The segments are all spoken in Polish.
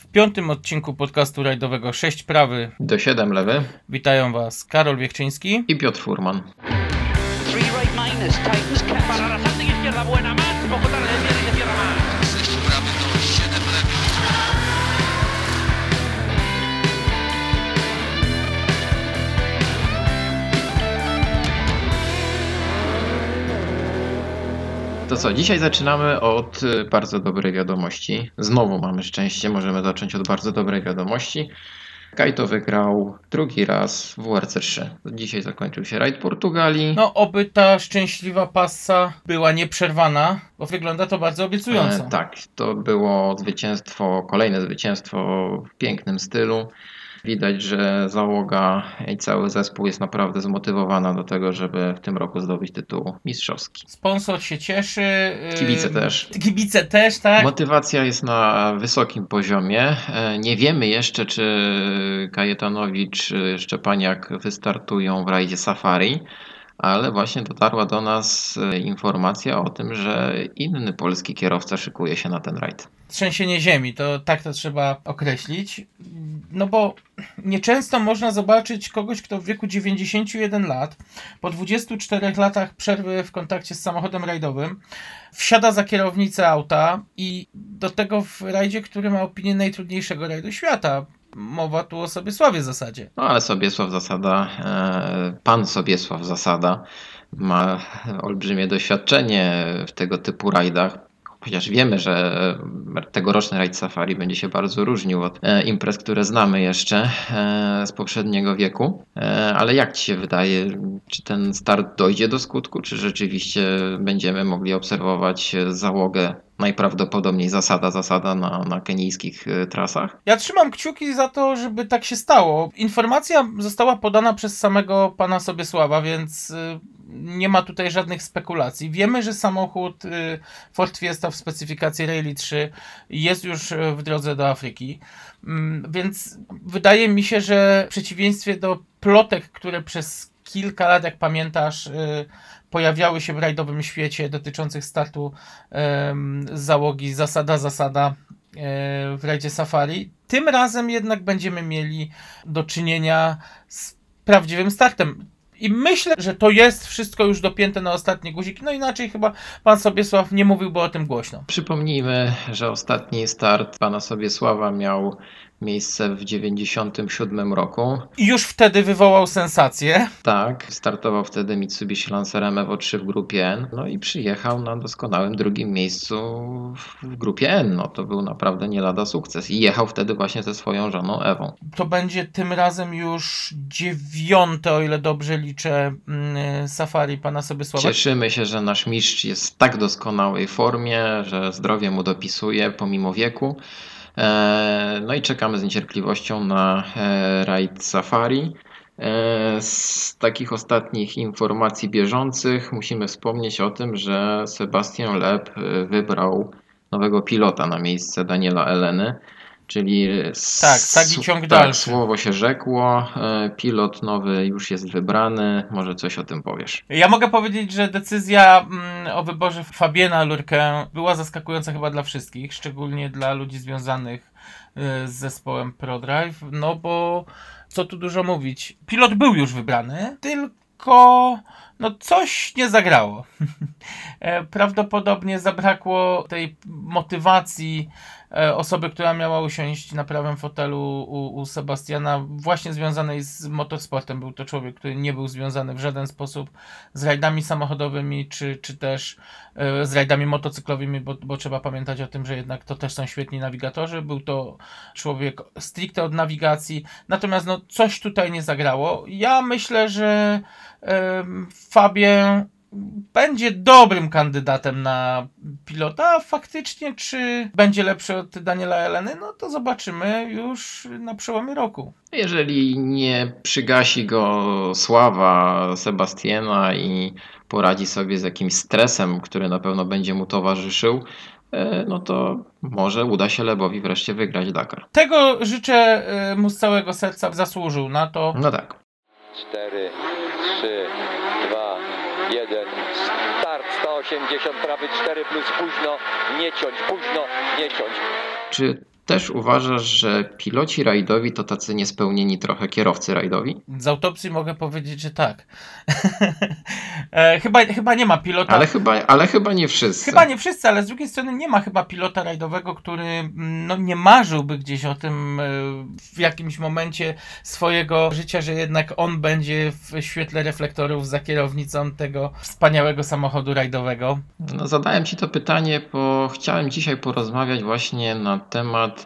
W piątym odcinku podcastu rajdowego 6 prawy do 7 lewy. witają Was Karol Wiechczyński i Piotr Furman. To co, dzisiaj zaczynamy od y, bardzo dobrej wiadomości. Znowu mamy szczęście, możemy zacząć od bardzo dobrej wiadomości. Kajto wygrał drugi raz w WRC3. Dzisiaj zakończył się rajd Portugalii. No, oby ta szczęśliwa passa była nieprzerwana, bo wygląda to bardzo obiecująco. E, tak, to było zwycięstwo, kolejne zwycięstwo w pięknym stylu. Widać, że załoga i cały zespół jest naprawdę zmotywowana do tego, żeby w tym roku zdobyć tytuł mistrzowski. Sponsor się cieszy. Kibice też. Kibice też, tak? Motywacja jest na wysokim poziomie. E, nie wiemy jeszcze, czy Kajetanowicz, czy Szczepaniak wystartują w rajdzie Safari ale właśnie dotarła do nas e, informacja o tym, że inny polski kierowca szykuje się na ten rajd. Trzęsienie ziemi, to tak to trzeba określić. No bo nieczęsto można zobaczyć kogoś, kto w wieku 91 lat, po 24 latach przerwy w kontakcie z samochodem rajdowym, wsiada za kierownicę auta i do tego w rajdzie, który ma opinię najtrudniejszego rajdu świata mowa tu o Sobiesławie zasadzie. No ale Sobiesław Zasada, e, pan Sobiesław Zasada ma olbrzymie doświadczenie w tego typu rajdach. Chociaż wiemy, że tegoroczny rajd safari będzie się bardzo różnił od e, imprez, które znamy jeszcze e, z poprzedniego wieku. Ale jak Ci się wydaje, czy ten start dojdzie do skutku, czy rzeczywiście będziemy mogli obserwować załogę najprawdopodobniej zasada, zasada na, na kenijskich trasach. Ja trzymam kciuki za to, żeby tak się stało. Informacja została podana przez samego pana Sobiesława, więc nie ma tutaj żadnych spekulacji. Wiemy, że samochód y, Ford Fiesta w specyfikacji Rally 3 jest już w drodze do Afryki. Mm, więc wydaje mi się, że w przeciwieństwie do plotek, które przez kilka lat, jak pamiętasz, pojawiały się w rajdowym świecie dotyczących startu załogi zasada, zasada e, w rajdzie Safari. Tym razem jednak będziemy mieli do czynienia z prawdziwym startem. I myślę, że to jest wszystko już dopięte na ostatni guzik. No inaczej chyba pan Sobiesław nie mówiłby o tym głośno. Przypomnijmy, że ostatni start pana Sobiesława miał miejsce w 97 roku. I już wtedy wywołał sensację. Tak, startował wtedy Mitsubishi Lancerem Evo 3 w grupie N, no i przyjechał na doskonałym drugim miejscu w grupie N. No to był naprawdę nie lada sukces i jechał wtedy właśnie ze swoją żoną Ewą. To będzie tym razem już dziewiąte, o ile dobrze liczę, mm, safari pana Sobiesława. Cieszymy się, że nasz mistrz jest w tak doskonałej formie, że zdrowie mu dopisuje pomimo wieku. E, no i czekamy z niecierpliwością na e, rajd Safari. E, z takich ostatnich informacji bieżących musimy wspomnieć o tym, że Sebastian Leb wybrał nowego pilota na miejsce Daniela Eleny. Czyli tak, sagi ciąg tak, dalszy. słowo się rzekło, e, pilot nowy już jest wybrany, może coś o tym powiesz. Ja mogę powiedzieć, że decyzja mm, o wyborze Fabiena Lurkę była zaskakująca chyba dla wszystkich, szczególnie dla ludzi związanych e, z zespołem ProDrive, no bo co tu dużo mówić, pilot był już wybrany, tylko no coś nie zagrało. E, prawdopodobnie zabrakło tej motywacji E, osoby, która miała usiąść na prawym fotelu u, u Sebastiana, właśnie związanej z motorsportem. Był to człowiek, który nie był związany w żaden sposób z rajdami samochodowymi, czy, czy też e, z rajdami motocyklowymi, bo, bo trzeba pamiętać o tym, że jednak to też są świetni nawigatorzy. Był to człowiek stricte od nawigacji, natomiast no, coś tutaj nie zagrało. Ja myślę, że e, Fabie będzie dobrym kandydatem na pilota, a faktycznie czy będzie lepszy od Daniela Eleny, no to zobaczymy już na przełomie roku. Jeżeli nie przygasi go sława Sebastiana i poradzi sobie z jakimś stresem, który na pewno będzie mu towarzyszył, e, no to może uda się Lebowi wreszcie wygrać Dakar. Tego życzę e, mu z całego serca, zasłużył na to. No tak. 4, 80 prawy 4 plus późno nie ciąć, późno nie ciąć. Czy też uważasz, że piloci rajdowi to tacy niespełnieni trochę kierowcy rajdowi? Z autopsji mogę powiedzieć, że tak. E, chyba, chyba nie ma pilota. Ale chyba, ale chyba nie wszyscy. Chyba nie wszyscy, ale z drugiej strony nie ma chyba pilota rajdowego, który mm, no, nie marzyłby gdzieś o tym e, w jakimś momencie swojego życia, że jednak on będzie w świetle reflektorów za kierownicą tego wspaniałego samochodu rajdowego. No, zadałem Ci to pytanie, bo chciałem dzisiaj porozmawiać właśnie na temat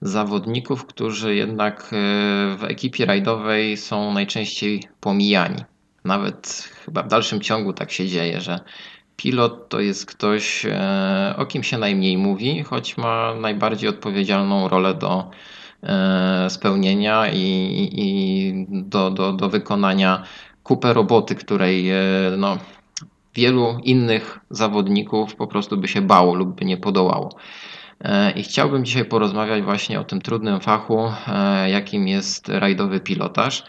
zawodników, którzy jednak e, w ekipie rajdowej są najczęściej pomijani. Nawet chyba w dalszym ciągu tak się dzieje, że pilot to jest ktoś, e, o kim się najmniej mówi, choć ma najbardziej odpowiedzialną rolę do e, spełnienia i, i do, do, do wykonania kupę roboty, której no, wielu innych zawodników po prostu by się bało lub by nie podołało. I chciałbym dzisiaj porozmawiać właśnie o tym trudnym fachu, jakim jest rajdowy pilotaż.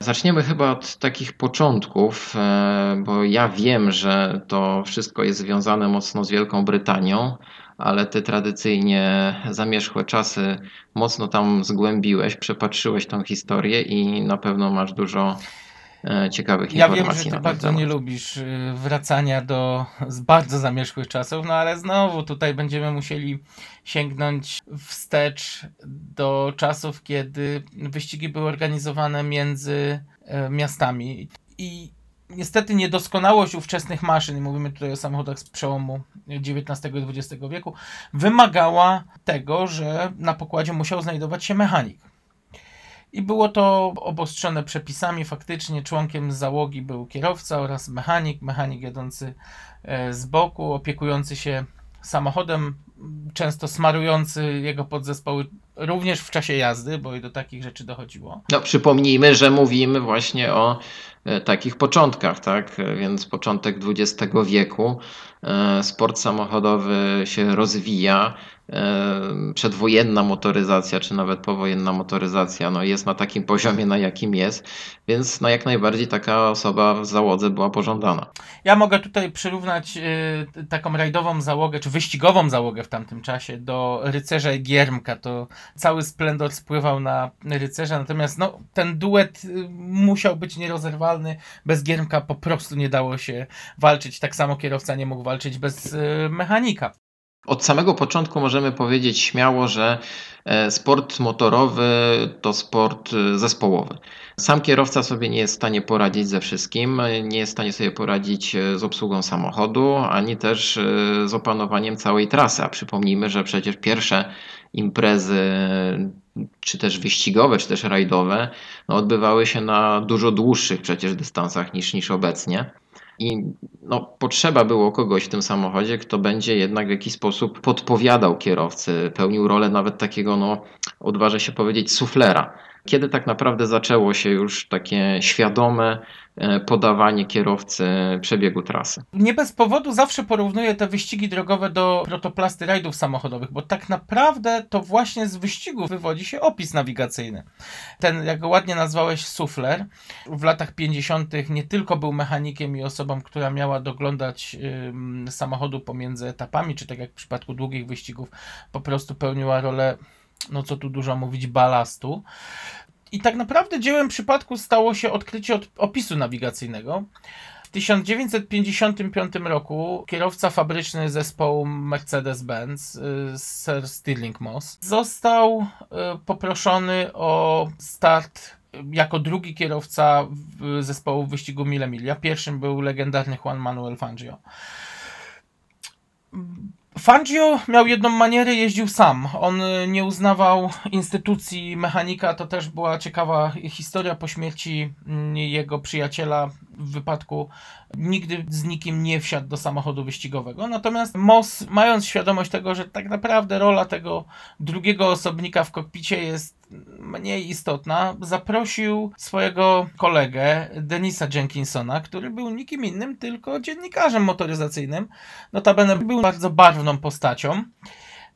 Zaczniemy chyba od takich początków, bo ja wiem, że to wszystko jest związane mocno z Wielką Brytanią, ale ty tradycyjnie zamierzchłe czasy mocno tam zgłębiłeś, przepatrzyłeś tą historię i na pewno masz dużo e, ciekawych Ja informacji. wiem, że ty bardzo temat. nie lubisz y, wracania do z bardzo zamierzchłych czasów, no ale znowu tutaj będziemy musieli sięgnąć wstecz do czasów, kiedy wyścigi były organizowane między e, miastami i niestety niedoskonałość ówczesnych maszyn, mówimy tutaj o samochodach z przełomu XIX i XX wieku, wymagała tego, że na pokładzie musiał znajdować się mechanik. I było to obostrzone przepisami. Faktycznie członkiem załogi był kierowca oraz mechanik, mechanik jadący e, z boku, opiekujący się samochodem, często smarujący jego podzespoły również w czasie jazdy, bo i do takich rzeczy dochodziło. No, przypomnijmy, że mówimy właśnie o e, takich początkach, tak? E, Więc początek XX wieku. Sport samochodowy się rozwija. Przedwojenna motoryzacja, czy nawet powojenna motoryzacja, no jest na takim poziomie, na jakim jest, więc no jak najbardziej taka osoba w załodze była pożądana. Ja mogę tutaj przyrównać y, taką rajdową załogę, czy wyścigową załogę w tamtym czasie do rycerza i giermka. To cały splendor spływał na rycerza, natomiast no, ten duet y, musiał być nierozerwalny. Bez giermka po prostu nie dało się walczyć. Tak samo kierowca nie mógł walczyć bez y, mechanika. Od samego początku możemy powiedzieć śmiało, że e, sport motorowy to sport e, zespołowy. Sam kierowca sobie nie jest w stanie poradzić ze wszystkim, nie jest w stanie sobie poradzić e, z obsługą samochodu, ani też z opanowaniem całej trasy. A przypomnijmy, że przecież pierwsze imprezy, czy też wyścigowe, czy też rajdowe, no, odbywały się na dużo dłuższych przecież dystansach niż, niż obecnie. I no, potrzeba było kogoś w tym samochodzie, kto będzie jednak w jakiś sposób podpowiadał kierowcy, pełnił rolę nawet takiego, no, odważę się powiedzieć, suflera. Kiedy tak naprawdę zaczęło się już takie świadome podawanie kierowcy przebiegu trasy? Nie bez powodu zawsze porównuję te wyścigi drogowe do protoplasty rajdów samochodowych, bo tak naprawdę to właśnie z wyścigów wywodzi się opis nawigacyjny. Ten, jak go ładnie nazwałeś, sufler, w latach 50. nie tylko był mechanikiem i osobą, która miała doglądać ym, samochodu pomiędzy etapami, czy tak jak w przypadku długich wyścigów, po prostu pełniła rolę, no co tu dużo mówić, balastu. I tak naprawdę dziełem przypadku stało się odkrycie od opisu nawigacyjnego. W 1955 roku kierowca fabryczny zespołu Mercedes-Benz, y, Sir Stirling Moss, został y, poproszony o start jako drugi kierowca zespołu wyścigu Mille Miglia. Pierwszym był legendarny Juan Manuel Fangio. Fangio miał jedną manierę, jeździł sam. On y, nie uznawał instytucji mechanika. To też była ciekawa historia po śmierci mm, jego przyjaciela w wypadku. Nigdy z nikim nie wsiadł do samochodu wyścigowego. Natomiast Moss, mając świadomość tego, że tak naprawdę rola tego drugiego osobnika w kokpicie jest mniej istotna, zaprosił swojego kolegę Denisa Jenkinsona, który był nikim innym, tylko dziennikarzem motoryzacyjnym. Notabene był bardzo barwną postacią.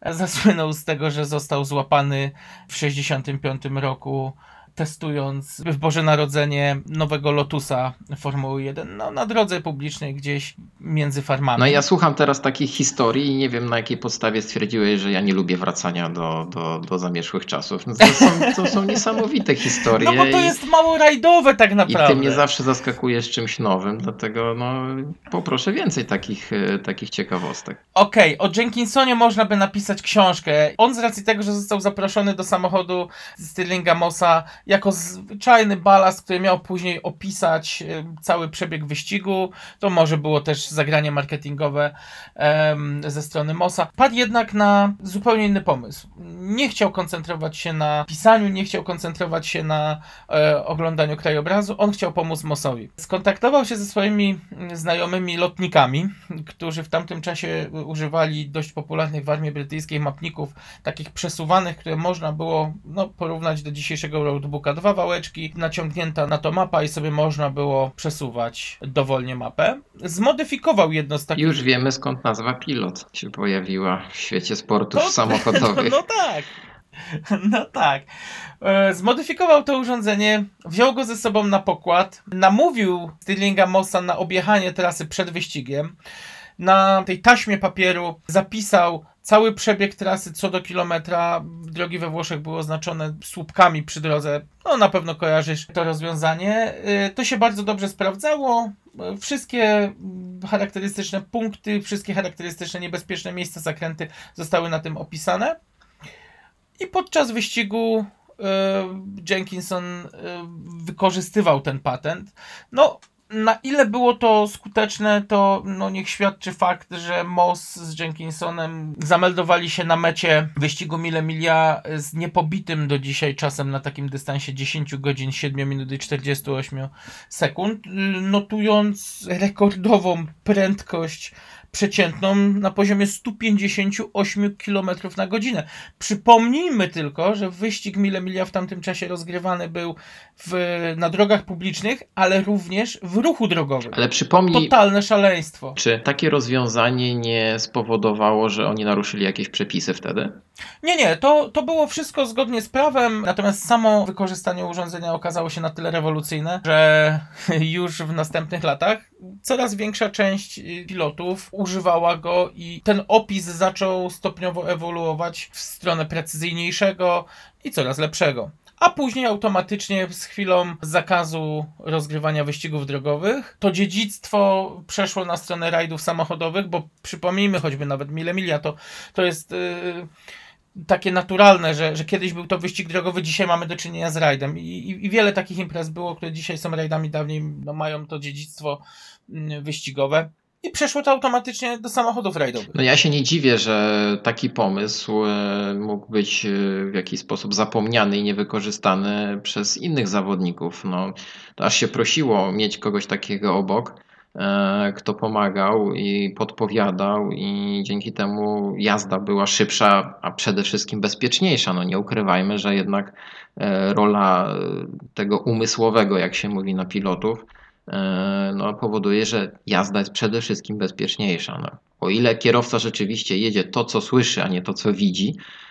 Zasłynął z tego, że został złapany w 1965 roku testując w Boże Narodzenie nowego Lotusa Formuły 1, no na drodze publicznej gdzieś między farmami. No ja słucham teraz takich historii i nie wiem na jakiej podstawie stwierdziłeś, że ja nie lubię wracania do, do, do zamierzchłych czasów. No to, są, to są niesamowite historie. No bo to i- jest mało rajdowe tak I naprawdę. ty mnie zawsze zaskakujesz czymś nowym, dlatego no, poproszę więcej takich, e, takich ciekawostek. Okej, o Jenkinsonie można by napisać książkę. On z racji tego, że został zaproszony do samochodu Stirlinga Mossa jako zwyczajny balast, który miał później opisać e, cały przebieg wyścigu, to może było też zagranie marketingowe ze strony Mossa. Padł jednak na zupełnie inny pomysł. Nie chciał koncentrować się na pisaniu, nie chciał koncentrować się na e, oglądaniu krajobrazu, on chciał pomóc Mossowi. Skontaktował się ze swoimi mm, znajomymi lotnikami, którzy w tamtym czasie używali dość popularnych w armii brytyjskiej mapników, takich przesuwanych, które można było no, porównać do dzisiejszego roadbooka. Dwa wałeczki, naciągnięta na to mapa i sobie można było przesuwać dowolnie mapę. Zmodyfikował jedno z takich... Już wiemy skąd nazwa pilot się pojawiła w świecie sportów To- samochodowych. No, no tak. No tak. E, Zmodyfikował to urządzenie, wziął go ze sobą na pokład, namówił Stirlinga Mossa na objechanie trasy przed wyścigiem. Na tej taśmie papieru zapisał cały przebieg trasy co do kilometra. Drogi we Włoszech były oznaczone słupkami przy drodze. No na pewno kojarzysz to rozwiązanie. E, To się bardzo dobrze sprawdzało. E, Wszystkie charakterystyczne punkty, wszystkie charakterystyczne niebezpieczne miejsca, zakręty zostały na tym opisane. I podczas wyścigu e, Jenkinson wykorzystywał ten patent. No, na ile było to skuteczne, to no, niech świadczy fakt, że Moss z Jenkinsonem zameldowali się na mecie wyścigu Mille Miglia z niepobitym do dzisiaj czasem na takim dystansie 10 godzin 7 minut i 48 sekund, y, notując rekordową prędkość przeciętną na poziomie 158 km na godzinę. Przypomnijmy tylko, że wyścig Mille Miglia w tamtym czasie rozgrywany był w, na drogach publicznych, ale również w ruchu drogowym. Ale przypomnij, Totalne szaleństwo. czy takie rozwiązanie nie spowodowało, że oni naruszyli jakieś przepisy wtedy? Nie, nie, to, to było wszystko zgodnie z prawem, natomiast samo wykorzystanie urządzenia okazało się na tyle rewolucyjne, że już w następnych latach coraz większa część y, pilotów używała go i ten opis zaczął stopniowo ewoluować w stronę precyzyjniejszego i coraz lepszego. A później automatycznie z chwilą zakazu rozgrywania wyścigów drogowych to dziedzictwo przeszło na stronę rajdów samochodowych, bo przypomnijmy choćby nawet Mille Miglia to, to jest yy, takie naturalne, że, że kiedyś był to wyścig drogowy, dzisiaj mamy do czynienia z rajdem. I, i, i wiele takich imprez było, które dzisiaj są rajdami, dawniej no, mają to dziedzictwo mm, wyścigowe. I przeszło to automatycznie do samochodów rajdowych. No ja się nie dziwię, że taki pomysł e, mógł być e, w jakiś sposób zapomniany i niewykorzystany przez innych zawodników. No, to aż się prosiło mieć kogoś takiego obok, kto pomagał i podpowiadał i dzięki temu jazda była szybsza, a przede wszystkim bezpieczniejsza. No nie ukrywajmy, że jednak e, rola e, tego umysłowego, jak się mówi na pilotów, e, no, powoduje, że jazda jest przede wszystkim bezpieczniejsza. No. O ile kierowca rzeczywiście jedzie to, co słyszy, a nie to, co widzi, e,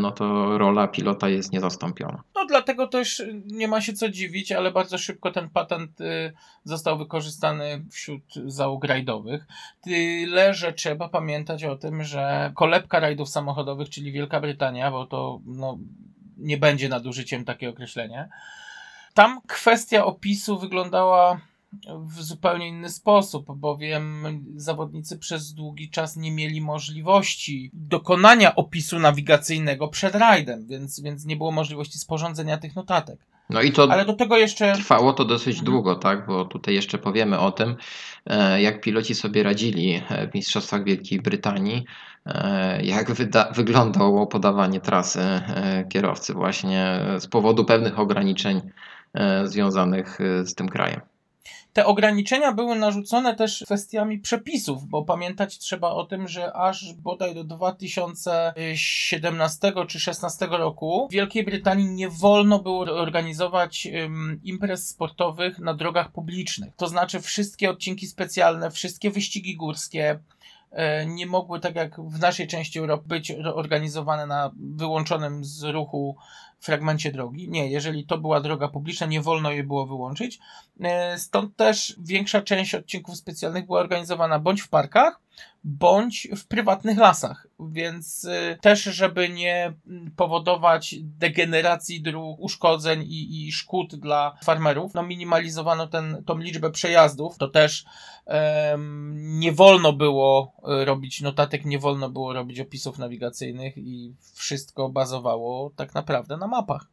no to rola pilota jest niezastąpiona. No dlatego też nie ma się co dziwić, ale bardzo szybko ten patent y, został wykorzystany wśród załóg rajdowych. Tyle, że trzeba pamiętać o tym, że kolebka rajdów samochodowych, czyli Wielka Brytania, bo to no, nie będzie nadużyciem takie określenie, tam kwestia opisu wyglądała w zupełnie inny sposób, bowiem zawodnicy przez długi czas nie mieli możliwości dokonania opisu nawigacyjnego przed rajdem, więc, więc nie było możliwości sporządzenia tych notatek. No i to Ale do tego jeszcze. trwało to dosyć Mhm. długo, tak? Bo tutaj jeszcze powiemy o tym, e, jak piloci sobie radzili e, w Mistrzostwach Wielkiej Brytanii, e, jak wyglądało podawanie trasy kierowcy właśnie z powodu pewnych ograniczeń związanych z tym krajem. Te ograniczenia były narzucone też kwestiami przepisów, bo pamiętać trzeba o tym, że aż bodaj do 2017 czy 2016 roku w Wielkiej Brytanii nie wolno było organizować ym, imprez sportowych na drogach publicznych. To znaczy wszystkie odcinki specjalne, wszystkie wyścigi górskie, e, nie mogły, tak jak w naszej części Europy, być organizowane na wyłączonym z ruchu fragmencie drogi. Nie, jeżeli to była droga publiczna, nie wolno jej było wyłączyć. E, Stąd też większa część odcinków specjalnych była organizowana bądź w parkach, bądź w prywatnych lasach. Więc y, też, żeby nie powodować degeneracji dróg, uszkodzeń i, i szkód dla farmerów, no minimalizowano ten, tą liczbę przejazdów. To też em, nie wolno było y, robić notatek, nie wolno było robić opisów nawigacyjnych i wszystko bazowało tak naprawdę na mapach.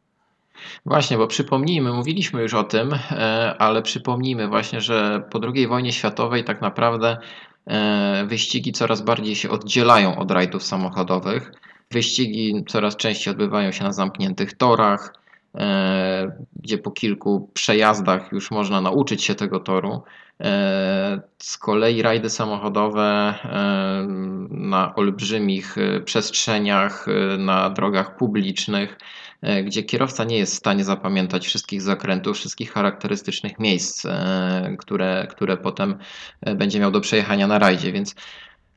Właśnie, bo przypomnijmy, mówiliśmy już o tym, e, ale przypomnijmy właśnie, że po II wojnie światowej tak naprawdę wyścigi coraz bardziej się oddzielają od rajdów samochodowych. Wyścigi coraz częściej odbywają się na zamkniętych torach, e, gdzie po kilku przejazdach już można nauczyć się tego toru. E, Z kolei rajdy samochodowe e, na olbrzymich e, przestrzeniach, e, na drogach publicznych, e, gdzie kierowca nie jest w stanie zapamiętać wszystkich zakrętów, wszystkich charakterystycznych miejsc, e, które, które potem e, będzie miał do przejechania na rajdzie, więc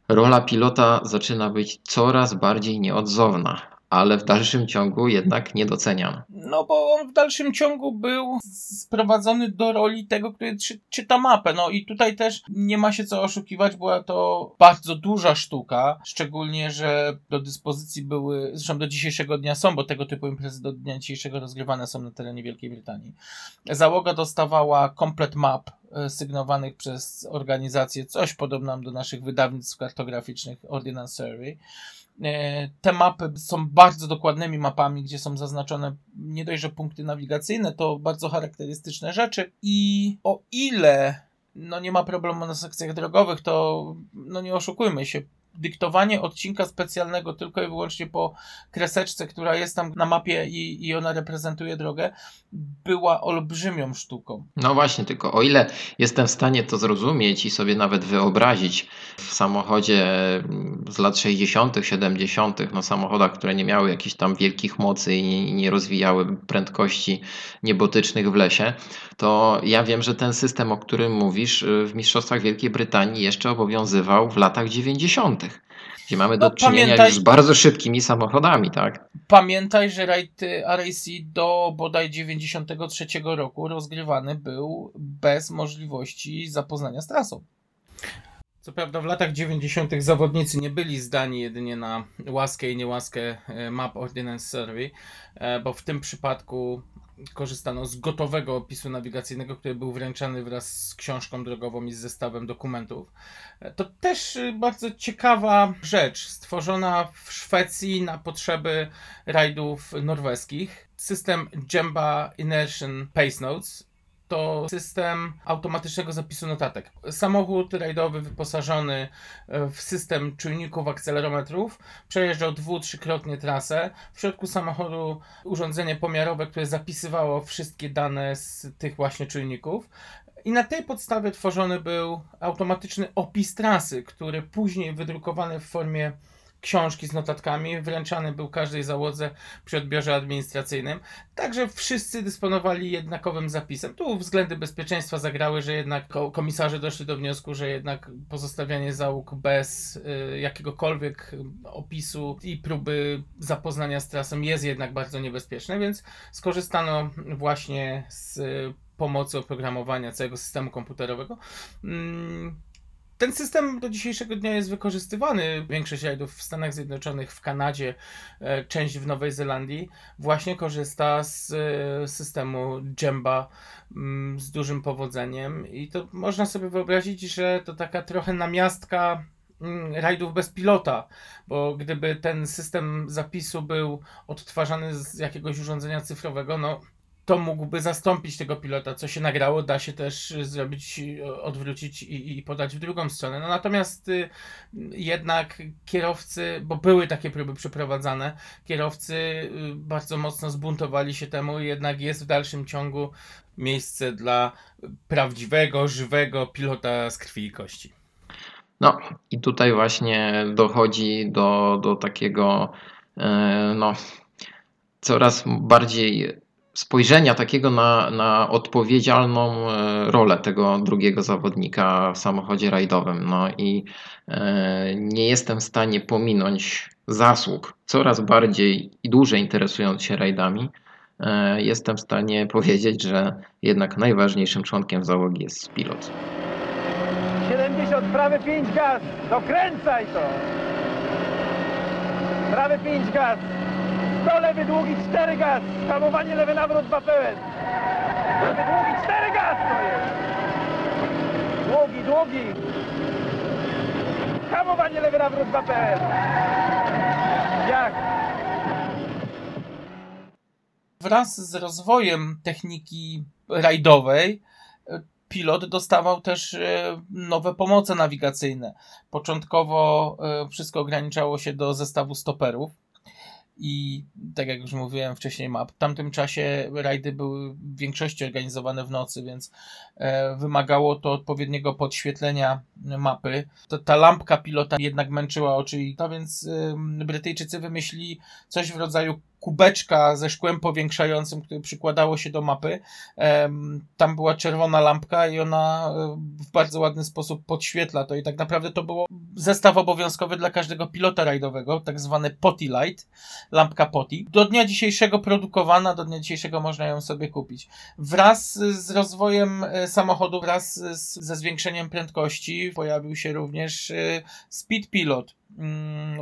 rola pilota zaczyna być coraz bardziej nieodzowna, ale w dalszym ciągu jednak niedoceniana. No bo on w dalszym ciągu był sprowadzony do roli tego, który czy, czyta mapę. No i tutaj też nie ma się co oszukiwać, była to bardzo duża sztuka, szczególnie, że do dyspozycji były, zresztą do dzisiejszego dnia są, bo tego typu imprezy do dnia dzisiejszego rozgrywane są na terenie Wielkiej Brytanii. Załoga dostawała komplet map e, sygnowanych przez organizację, coś podobną do naszych wydawnictw kartograficznych Ordnance Survey. E, Te mapy są bardzo dokładnymi mapami, gdzie są zaznaczone nie dość, że punkty nawigacyjne, to bardzo charakterystyczne rzeczy. I o ile no nie ma problemu na sekcjach drogowych, to no nie oszukujmy się. Dyktowanie odcinka specjalnego tylko i wyłącznie po kreseczce, która jest tam na mapie i, i ona reprezentuje drogę, była olbrzymią sztuką. No właśnie, tylko o ile jestem w stanie to zrozumieć i sobie nawet wyobrazić w samochodzie mm, z lat 60., 70., no samochodach, które nie miały jakichś tam wielkich mocy i nie, rozwijały prędkości niebotycznych w lesie, to ja wiem, że ten system, o którym mówisz, y, w Mistrzostwach Wielkiej Brytanii jeszcze obowiązywał w latach 90., gdzie mamy do No, czynienia pamiętaj- już z bardzo szybkimi samochodami, tak? Pamiętaj, że rajd RAC do bodaj 93 roku rozgrywany był bez możliwości zapoznania z trasą. Co prawda w latach 90. zawodnicy nie byli zdani jedynie na łaskę i niełaskę e, Map Ordnance Survey, e, bo w tym przypadku korzystano z gotowego opisu nawigacyjnego, który był wręczany wraz z książką drogową i z zestawem dokumentów. E, To też y, bardzo ciekawa rzecz, stworzona w Szwecji na potrzeby rajdów norweskich. System Jemba Inertion Pace Notes to system automatycznego zapisu notatek. Samochód rajdowy wyposażony e, w system czujników akcelerometrów przejeżdżał dwu, trzykrotnie trasę. W środku samochodu urządzenie pomiarowe, które zapisywało wszystkie dane z tych właśnie czujników. I na tej podstawie tworzony był automatyczny opis trasy, który później wydrukowany w formie książki z notatkami wręczany był każdej załodze przy odbiorze administracyjnym. Także wszyscy dysponowali jednakowym zapisem. Tu względy bezpieczeństwa zagrały, że jednak ko- komisarze doszli do wniosku, że jednak pozostawianie załóg bez y, jakiegokolwiek opisu i próby zapoznania z trasą jest jednak bardzo niebezpieczne, więc skorzystano właśnie z y, pomocy oprogramowania całego systemu komputerowego. Ten system do dzisiejszego dnia jest wykorzystywany. Większość rajdów w Stanach Zjednoczonych, w Kanadzie, e, część w Nowej Zelandii właśnie korzysta z e, systemu Jemba mm, z dużym powodzeniem. I to można sobie wyobrazić, że to taka trochę namiastka mm, rajdów bez pilota, bo gdyby ten system zapisu był odtwarzany z jakiegoś urządzenia cyfrowego, no to mógłby zastąpić tego pilota. Co się nagrało, da się też zrobić, odwrócić i, i podać w drugą stronę. No natomiast y, jednak kierowcy, bo były takie próby przeprowadzane, kierowcy y, bardzo mocno zbuntowali się temu, jednak jest w dalszym ciągu miejsce dla prawdziwego, żywego pilota z krwi i kości. No i tutaj właśnie dochodzi do, do takiego e, no, coraz bardziej spojrzenia takiego na, na odpowiedzialną e, rolę tego drugiego zawodnika w samochodzie rajdowym. No i e, nie jestem w stanie pominąć zasług, coraz bardziej i dłużej interesując się rajdami, e, jestem w stanie powiedzieć, że jednak najważniejszym członkiem załogi jest pilot. 70, prawy 5 gaz. Dokręcaj to. Prawy 5 gaz. 100 lewy długi 4 gaz. Hamowanie lewy nawrót 2 pełen. Lewy długi 4 gaz to jest. Długi, długi. Hamowanie lewy nawrót 2 pełen. Jak? Wraz z rozwojem techniki rajdowej e, pilot dostawał też e, nowe pomoce nawigacyjne. Początkowo e, wszystko ograniczało się do zestawu stoperów i tak jak już mówiłem wcześniej, map. W tamtym czasie rajdy były w większości organizowane w nocy, więc e, wymagało to odpowiedniego podświetlenia mapy. To, ta lampka pilota jednak męczyła oczy, i to więc Brytyjczycy wymyślili coś w rodzaju kubeczka ze szkłem powiększającym, który przykładało się do mapy. Tam była czerwona lampka i ona e, w bardzo ładny sposób podświetla to i tak naprawdę to było zestaw obowiązkowy dla każdego pilota rajdowego, tak zwany potty light, lampka potty. Do dnia dzisiejszego produkowana, do dnia dzisiejszego można ją sobie kupić. Wraz z rozwojem e, samochodu, wraz ze zwiększeniem prędkości pojawił się również e, Speed Pilot,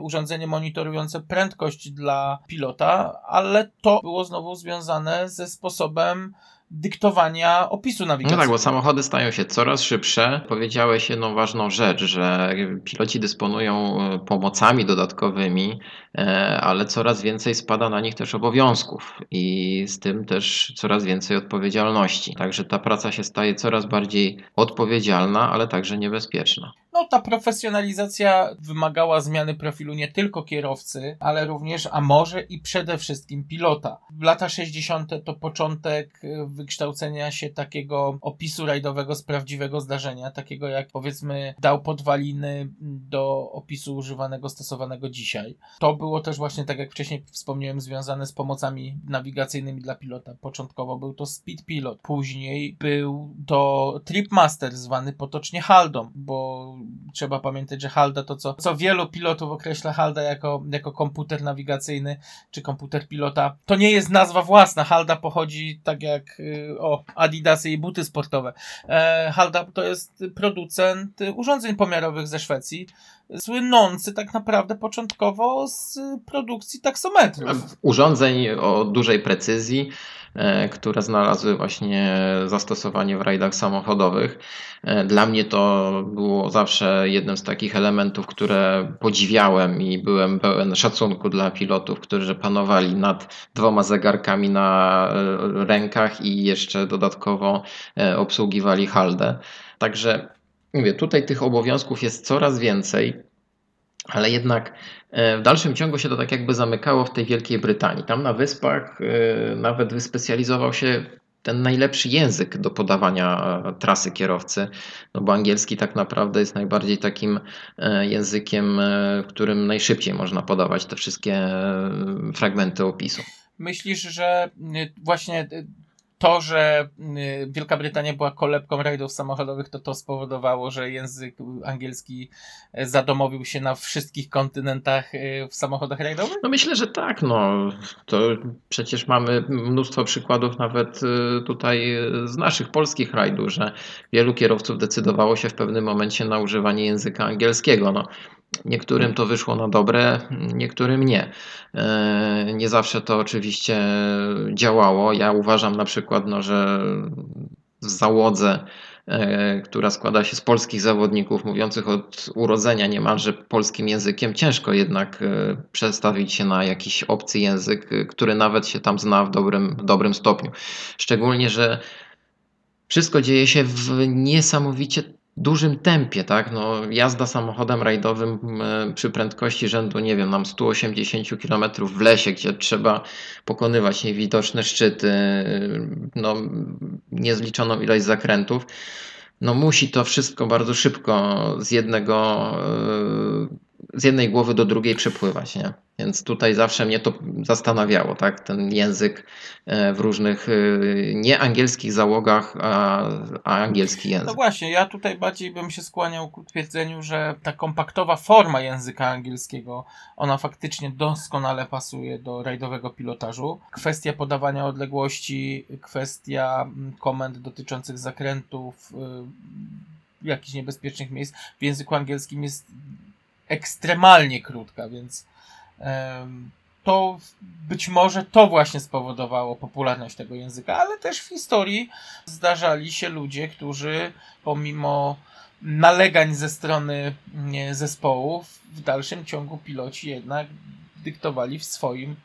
urządzenie monitorujące prędkość dla pilota, ale to było znowu związane ze sposobem dyktowania opisu No nawigacyjnego. tak, bo samochody stają się coraz szybsze. Powiedziałeś jedną ważną rzecz, że piloci dysponują e, pomocami dodatkowymi, e, ale coraz więcej spada na nich też obowiązków i z tym też coraz więcej odpowiedzialności. Także ta praca się staje coraz bardziej odpowiedzialna, ale także niebezpieczna. No, ta profesjonalizacja wymagała zmiany profilu nie tylko kierowcy, ale również, a może i przede wszystkim pilota. Lata 60. to początek y, wykształcenia się takiego opisu rajdowego z prawdziwego zdarzenia, takiego jak powiedzmy dał podwaliny do opisu używanego, stosowanego dzisiaj. To było też właśnie, tak jak wcześniej wspomniałem, związane z pomocami nawigacyjnymi dla pilota. Początkowo był to Speed Pilot, później był to Tripmaster, zwany potocznie Haldą, bo trzeba pamiętać, że Halda to co, co wielu pilotów określa Halda jako, jako komputer nawigacyjny czy komputer pilota. To nie jest nazwa własna. Halda pochodzi tak jak y, o Adidasy i buty sportowe. E, Halda to jest producent urządzeń pomiarowych ze Szwecji, słynący tak naprawdę początkowo z produkcji taksometrów. Urządzeń o dużej precyzji, które znalazły właśnie zastosowanie w rajdach samochodowych. E, Dla mnie to było zawsze jednym z takich elementów, które podziwiałem i byłem pełen szacunku dla pilotów, którzy panowali nad dwoma zegarkami na e, rękach i jeszcze dodatkowo e, obsługiwali haldę. Także mówię, tutaj tych obowiązków jest coraz więcej. Ale jednak e, w dalszym ciągu się to tak jakby zamykało w tej Wielkiej Brytanii. Tam na wyspach e, nawet wyspecjalizował się ten najlepszy język do podawania e, trasy kierowcy, no bo angielski tak naprawdę jest najbardziej takim językiem, którym najszybciej można podawać te wszystkie fragmenty opisu. Myślisz, że właśnie to, że y, Wielka Brytania była kolebką rajdów samochodowych, to to spowodowało, że język angielski y, zadomowił się na wszystkich kontynentach y, w samochodach rajdowych? No myślę, że tak. No, to przecież mamy mnóstwo przykładów nawet y, tutaj z naszych polskich rajdów, że wielu kierowców decydowało się w pewnym momencie na używanie języka angielskiego. No, niektórym to wyszło na dobre, niektórym nie. E, Nie zawsze to oczywiście działało. Ja uważam na przykład, no, że w załodze e, która składa się z polskich zawodników mówiących od urodzenia niemalże polskim językiem, ciężko jednak e, przestawić się na jakiś obcy język, który nawet się tam zna w dobrym, w dobrym stopniu. Szczególnie, że wszystko dzieje się w niesamowicie dużym tempie, tak? No, jazda samochodem rajdowym przy prędkości rzędu, nie wiem, nam 180 km w lesie, gdzie trzeba pokonywać niewidoczne szczyty, no, niezliczoną ilość zakrętów. No musi to wszystko bardzo szybko z jednego e, z jednej głowy do drugiej przepływać, nie? Więc tutaj zawsze mnie to zastanawiało, tak? Ten język e, w różnych e, nieangielskich załogach, a, a angielski No język. właśnie, ja tutaj bardziej bym się skłaniał ku twierdzeniu, że ta kompaktowa forma języka angielskiego, ona faktycznie doskonale pasuje do rajdowego pilotażu. Kwestia podawania odległości, kwestia mm, komend dotyczących zakrętów, y, jakichś niebezpiecznych miejsc w języku angielskim jest ekstremalnie krótka, więc to być może to właśnie spowodowało popularność tego języka, ale też w historii zdarzali się ludzie, którzy pomimo nalegań ze strony zespołów, w dalszym ciągu piloci jednak dyktowali w swoim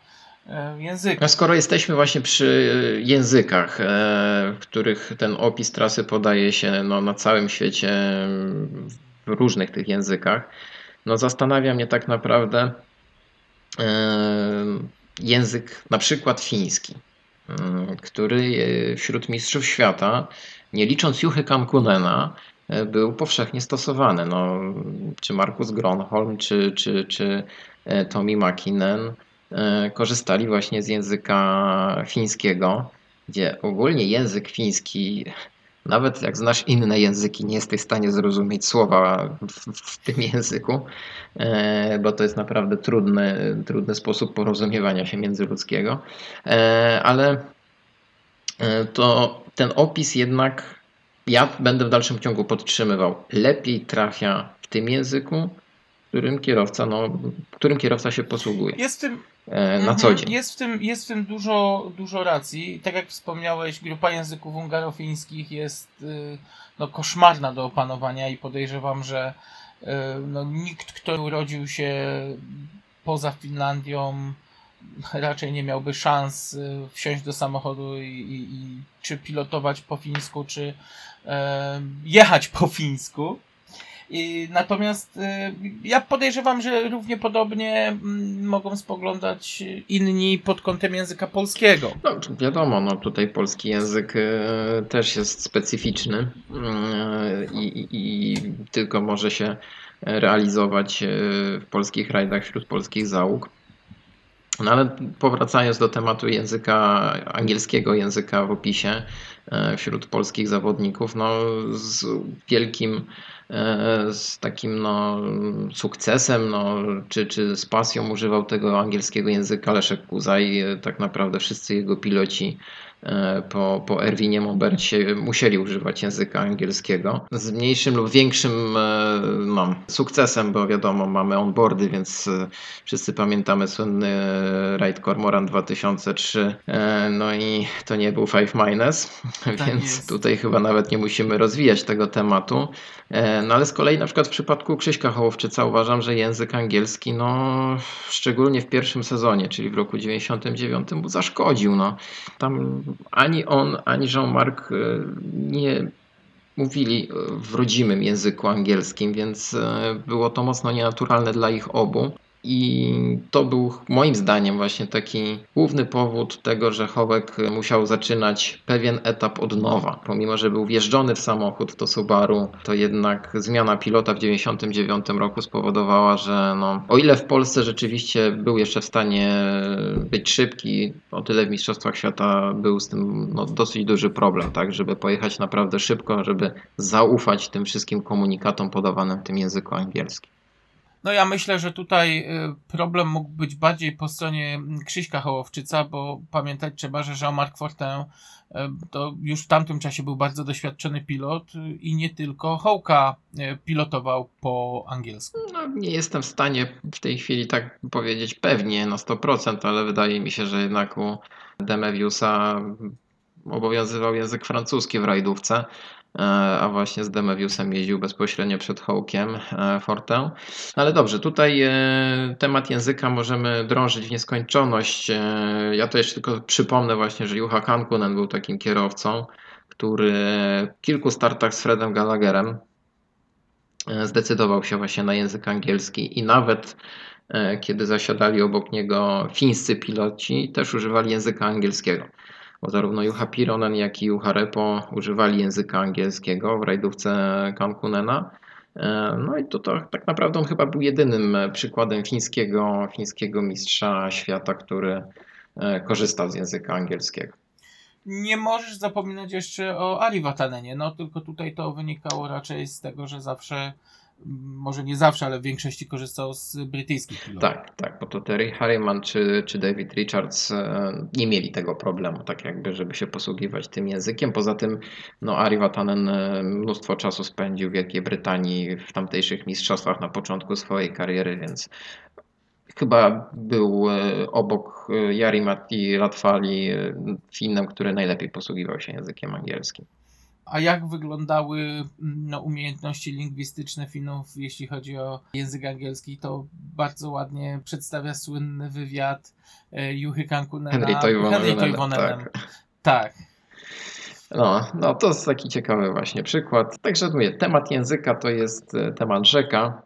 e, języku. A skoro jesteśmy właśnie przy językach, e, w których ten opis trasy podaje się no, na całym świecie w różnych tych językach, no zastanawia mnie tak naprawdę język na przykład fiński, który e, wśród mistrzów świata, nie licząc Juchy Kamkunena, e, był powszechnie stosowany. No, czy Markus Gronholm, czy, czy, czy e, Tommy Makinen korzystali właśnie z języka fińskiego, gdzie ogólnie język fiński, nawet jak znasz inne języki, nie jesteś w stanie zrozumieć słowa w, w tym języku, e, bo to jest naprawdę trudny, trudny sposób porozumiewania się międzyludzkiego, E, ale e, to ten opis jednak ja będę w dalszym ciągu podtrzymywał. Lepiej trafia w tym języku, którym kierowca, no, którym kierowca się posługuje Jest w tym, e, na Mhm, co dzień. Jest w tym, jest w tym dużo, dużo racji. Tak jak wspomniałeś, grupa języków ungarofińskich jest y, no, koszmarna do opanowania i podejrzewam, że y, no, nikt, kto urodził się poza Finlandią, raczej nie miałby szans y, wsiąść do samochodu i, i, i czy pilotować po fińsku, czy e, jechać po fińsku. Natomiast y, ja podejrzewam, że równie podobnie mm, mogą spoglądać inni pod kątem języka polskiego. No, wiadomo, no tutaj polski język e, też jest specyficzny e, i, i, i tylko może się realizować w polskich rajdach wśród polskich załóg. No ale powracając do tematu języka angielskiego, języka w opisie wśród polskich zawodników, no z wielkim, z takim no, sukcesem, no, czy, czy z pasją używał tego angielskiego języka Leszek Kuzaj. E, Tak naprawdę wszyscy jego piloci e, po, po Erwinie Mombercie musieli używać języka angielskiego. Z mniejszym lub większym e, no, sukcesem, bo wiadomo, mamy onboardy, więc e, wszyscy pamiętamy słynny Raid Cormoran 2003, e, no i to nie był Five Minus, więc jest. tutaj chyba nawet nie musimy rozwijać tego tematu. No ale z kolei na przykład w przypadku Krzyśka Hołowczyca uważam, że język angielski, no szczególnie w pierwszym sezonie, czyli w roku 99 mu zaszkodził. No. Tam ani on, ani Jean-Marc e, nie mówili w rodzimym języku angielskim, więc e, było to mocno nienaturalne dla ich obu. I to był moim zdaniem właśnie taki główny powód tego, że Hołek musiał zaczynać pewien etap od nowa. Pomimo, że był wjeżdżony w samochód, to Subaru, to jednak zmiana pilota w 99 roku spowodowała, że no, o ile w Polsce rzeczywiście był jeszcze w stanie być szybki, o tyle w Mistrzostwach Świata był z tym no, dosyć duży problem, tak, żeby pojechać naprawdę szybko, żeby zaufać tym wszystkim komunikatom podawanym w tym języku angielskim. No ja myślę, że tutaj y, problem mógł być bardziej po stronie mm, Krzyśka Hołowczyca, bo pamiętać trzeba, że Jean-Marc Fortin y, to już w tamtym czasie był bardzo doświadczony pilot y, i nie tylko Hołka pilotował po angielsku. No, nie jestem w stanie w tej chwili tak powiedzieć pewnie na 100%, ale wydaje mi się, że jednak u Demeviusa obowiązywał język francuski w rajdówce, a właśnie z Demeviusem jeździł bezpośrednio przed Hołkiem e, Fortę. Ale dobrze, tutaj e, temat języka możemy drążyć w nieskończoność. E, Ja to jeszcze tylko przypomnę właśnie, że Juha Kankunen był takim kierowcą, który w kilku startach z Fredem Gallagherem e, zdecydował się właśnie na język angielski i nawet e, kiedy zasiadali obok niego fińscy piloci, też używali języka angielskiego. Bo zarówno Juha Pironen, jak i Juha Repo używali języka angielskiego w rajdówce Kankunena. E, No i to, to tak naprawdę on chyba był jedynym e, przykładem fińskiego, fińskiego mistrza świata, który e, korzystał z języka angielskiego. Nie możesz zapominać jeszcze o Ari Vatanenie, no tylko tutaj to wynikało raczej z tego, że zawsze, może nie zawsze, ale w większości korzystał z brytyjskich pilotów. Tak, tak, bo to Terry Harriman czy, czy David Richards e, nie mieli tego problemu, tak jakby, żeby się posługiwać tym językiem. Poza tym, no, Ari Vatanen e, mnóstwo czasu spędził w Wielkiej Brytanii w tamtejszych mistrzostwach na początku swojej kariery, więc chyba był e, obok Jari Matti Latwali Finnem, który najlepiej posługiwał się językiem angielskim. A jak wyglądały mm, no, umiejętności lingwistyczne Finów, jeśli chodzi o język angielski, to bardzo ładnie przedstawia słynny wywiad e, Juhy Kankunena. Henry Toivonen, Henry Toivonenem. tak. tak. No, no to jest taki ciekawy właśnie przykład. Także mówię, temat języka to jest e, temat rzeka.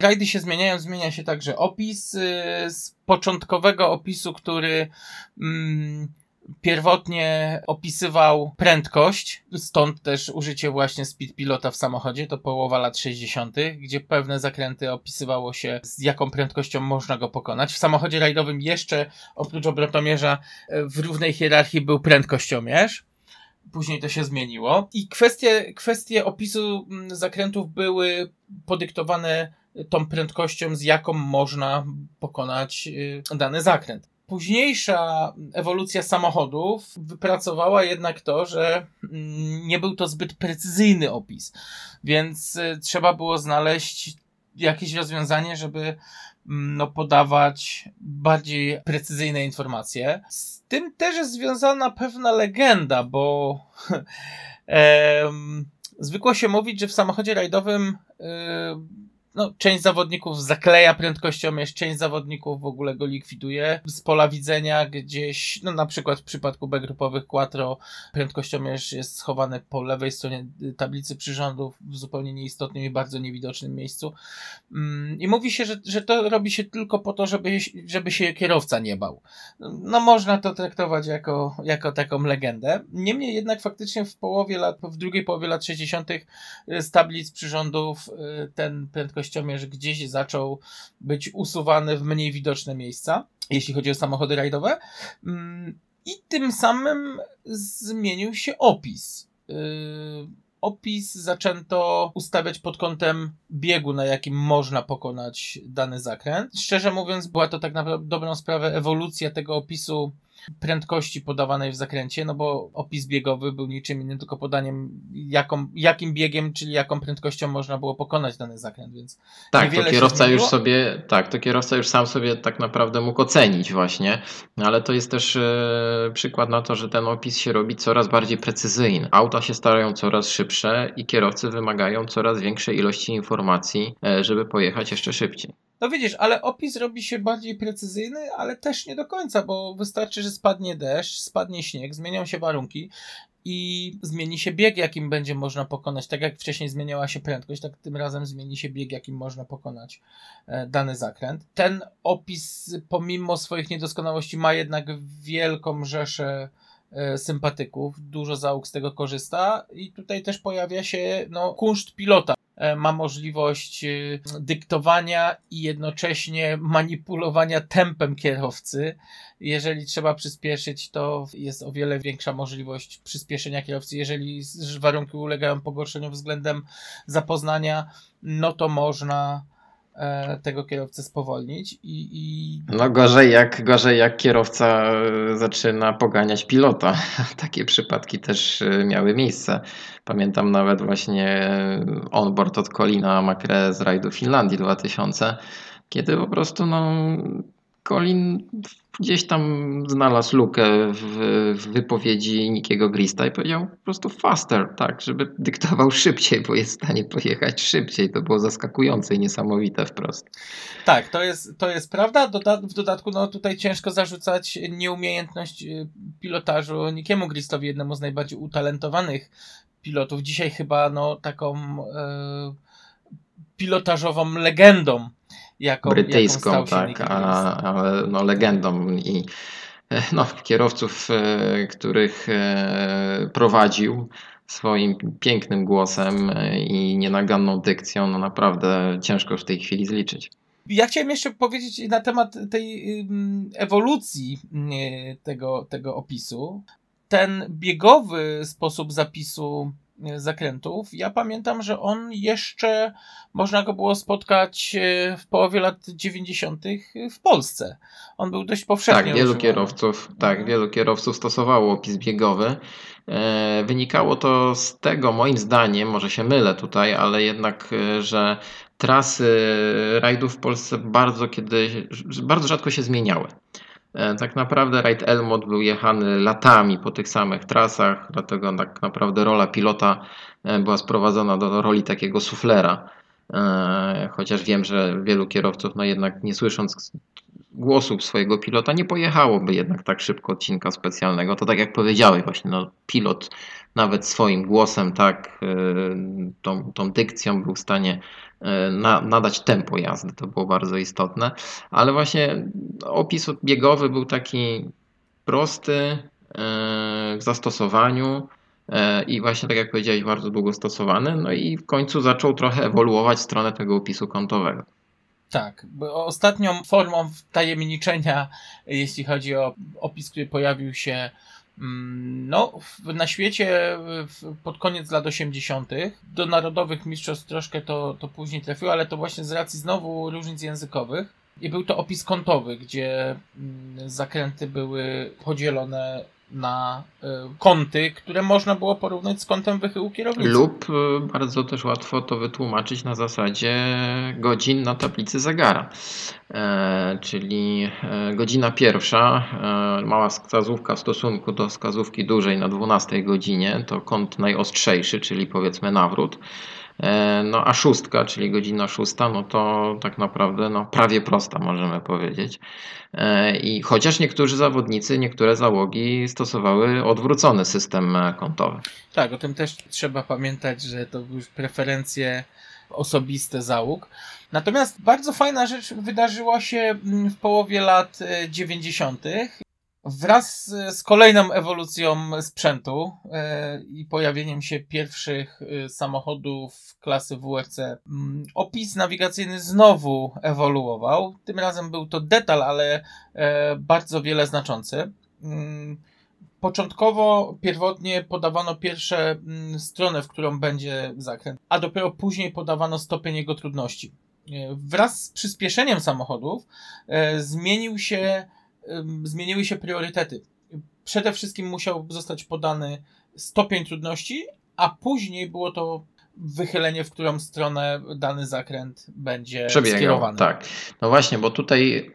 Rajdy się zmieniają, zmienia się także opis. y, Z początkowego opisu, który mm, pierwotnie opisywał prędkość, stąd też użycie właśnie speed pilota w samochodzie, to połowa lat 60., gdzie pewne zakręty opisywało się, z jaką prędkością można go pokonać. W samochodzie rajdowym jeszcze oprócz obrotomierza w równej hierarchii był prędkościomierz. Później to się zmieniło. I kwestie, kwestie opisu mm, zakrętów były podyktowane tą prędkością, z jaką można pokonać y, dany zakręt. Późniejsza ewolucja samochodów wypracowała jednak to, że mm, nie był to zbyt precyzyjny opis, więc y, trzeba było znaleźć jakieś rozwiązanie, żeby mm, no, podawać bardziej precyzyjne informacje. Z tym też jest związana pewna legenda, bo zwykło się mówić, że w samochodzie rajdowym y, no, część zawodników zakleja prędkościomierz, część zawodników w ogóle go likwiduje z pola widzenia gdzieś, no na przykład w przypadku B grupowych Quattro prędkościomierz jest schowany po lewej stronie tablicy przyrządów w zupełnie nieistotnym i bardzo niewidocznym miejscu. Mm, I mówi się, że, że to robi się tylko po to, żeby, żeby się kierowca nie bał. No można to traktować jako, jako taką legendę. Niemniej jednak faktycznie w połowie lat, w drugiej połowie lat 60. z tablic przyrządów y, ten prędkościomierz gdzieś zaczął być usuwany w mniej widoczne miejsca, jeśli chodzi o samochody rajdowe. Mm, I tym samym zmienił się opis. Yy, Opis zaczęto ustawiać pod kątem biegu, na jakim można pokonać dany zakręt. Szczerze mówiąc, była to tak na dobrą sprawę ewolucja tego opisu prędkości podawanej w zakręcie, no bo opis biegowy był niczym innym, tylko podaniem jaką, jakim biegiem, czyli jaką prędkością można było pokonać dany zakręt, więc Tak, to kierowca już sobie, tak, to kierowca już sam sobie tak naprawdę mógł ocenić właśnie, no ale to jest też e, przykład na to, że ten opis się robi coraz bardziej precyzyjny. Auta się starają coraz szybsze i kierowcy wymagają coraz większej ilości informacji, e, żeby pojechać jeszcze szybciej. No widzisz, ale opis robi się bardziej precyzyjny, ale też nie do końca, bo wystarczy, że spadnie deszcz, spadnie śnieg, zmienią się warunki i zmieni się bieg, jakim będzie można pokonać. Tak jak wcześniej zmieniała się prędkość, tak tym razem zmieni się bieg, jakim można pokonać e, dany zakręt. Ten opis, pomimo swoich niedoskonałości, ma jednak wielką rzeszę e, sympatyków, dużo załóg z tego korzysta i tutaj też pojawia się no, kunszt pilota. E, Ma możliwość e, dyktowania i jednocześnie manipulowania tempem kierowcy. Jeżeli trzeba przyspieszyć, to jest o wiele większa możliwość przyspieszenia kierowcy. Jeżeli warunki ulegają pogorszeniu względem zapoznania, no to można tego kierowcę spowolnić i, i No gorzej jak, gorzej jak kierowca e, zaczyna poganiać pilota. Takie przypadki też e, miały miejsce. Pamiętam nawet właśnie e, onboard od Colina Macre z rajdu Finlandii 2000, kiedy po prostu no, Colin gdzieś tam znalazł lukę w, w wypowiedzi Nikiego Grista i powiedział po prostu faster, tak, żeby dyktował szybciej, bo jest w stanie pojechać szybciej. To było zaskakujące i niesamowite wprost. Tak, to jest, to jest prawda. Doda w dodatku, no tutaj ciężko zarzucać nieumiejętność y, pilotażu Nikiemu Gristowi, jednemu z najbardziej utalentowanych pilotów. Dzisiaj chyba no taką e, pilotażową legendą, jaką, brytyjską, jaką tak, a, ale no, legendą i e, no, kierowców, e, których e, prowadził, swoim pięknym głosem i nienaganną dykcją, no naprawdę ciężko w tej chwili zliczyć. Ja chciałem jeszcze powiedzieć na temat tej ewolucji tego, tego opisu. Ten biegowy sposób zapisu zakrętów, ja pamiętam, że on jeszcze można go było spotkać y, w połowie lat 90. w Polsce. On był dość powszechnie Tak, wielu kierowców, tak, wielu kierowców stosowało opis biegowy. E, Wynikało to z tego, moim zdaniem, może się mylę tutaj, ale jednak, e, że trasy rajdów w Polsce bardzo kiedyś, bardzo rzadko się zmieniały. E, Tak naprawdę rajd Elmot był jechany latami po tych samych trasach, dlatego tak naprawdę rola pilota e, była sprowadzona do roli takiego suflera. E, Chociaż wiem, że wielu kierowców, no jednak nie słysząc głosu swojego pilota, nie pojechałoby jednak tak szybko odcinka specjalnego. To tak jak powiedziałeś właśnie, no pilot nawet swoim głosem, tak, e, tą, tą dykcją był w stanie e, na, nadać tempo jazdy. To było bardzo istotne. Ale właśnie opis biegowy był taki prosty w zastosowaniu i właśnie tak jak powiedziałeś, bardzo długo stosowany. No i w końcu zaczął trochę ewoluować stronę tego opisu kątowego. Tak, bo ostatnią formą wtajemniczenia, jeśli chodzi o opis, który pojawił się mm, no, na świecie pod koniec lat 80. Do narodowych mistrzostw troszkę to, to później trafiło, ale to właśnie z racji znowu różnic językowych. I był to opis kątowy, gdzie mm, zakręty były podzielone na y, kąty, które można było porównać z kątem wychyłu kierownicy. Lub e, bardzo też łatwo to wytłumaczyć na zasadzie godzin na tablicy zegara. E, czyli e, godzina pierwsza, e, mała wskazówka w stosunku do wskazówki dużej na 12 godzinie, to kąt najostrzejszy, czyli powiedzmy nawrót. E, No a szóstka, czyli godzina szósta, no to tak naprawdę no, prawie prosta możemy powiedzieć. E, I chociaż niektórzy zawodnicy, niektóre załogi stosowały odwrócony system e, kątowy. Tak, o tym też trzeba pamiętać, że to już preferencje osobiste załóg. Natomiast bardzo fajna rzecz wydarzyła się mm, w połowie lat e, 90. Wraz z- kolejną ewolucją sprzętu e, i pojawieniem się pierwszych e, samochodów klasy WRC, mm, opis nawigacyjny znowu ewoluował. Tym razem był to detal, ale e, bardzo wiele znaczący. Mm, Początkowo, pierwotnie podawano pierwsze mm, stronę, w którą będzie zakręt, a dopiero później podawano stopień jego trudności. Wraz z przyspieszeniem samochodów zmienił się, zmieniły się priorytety. Przede wszystkim musiał zostać podany stopień trudności, a później było to wychylenie, w którą stronę dany zakręt będzie Przebiegał, skierowany. tak. No właśnie, bo tutaj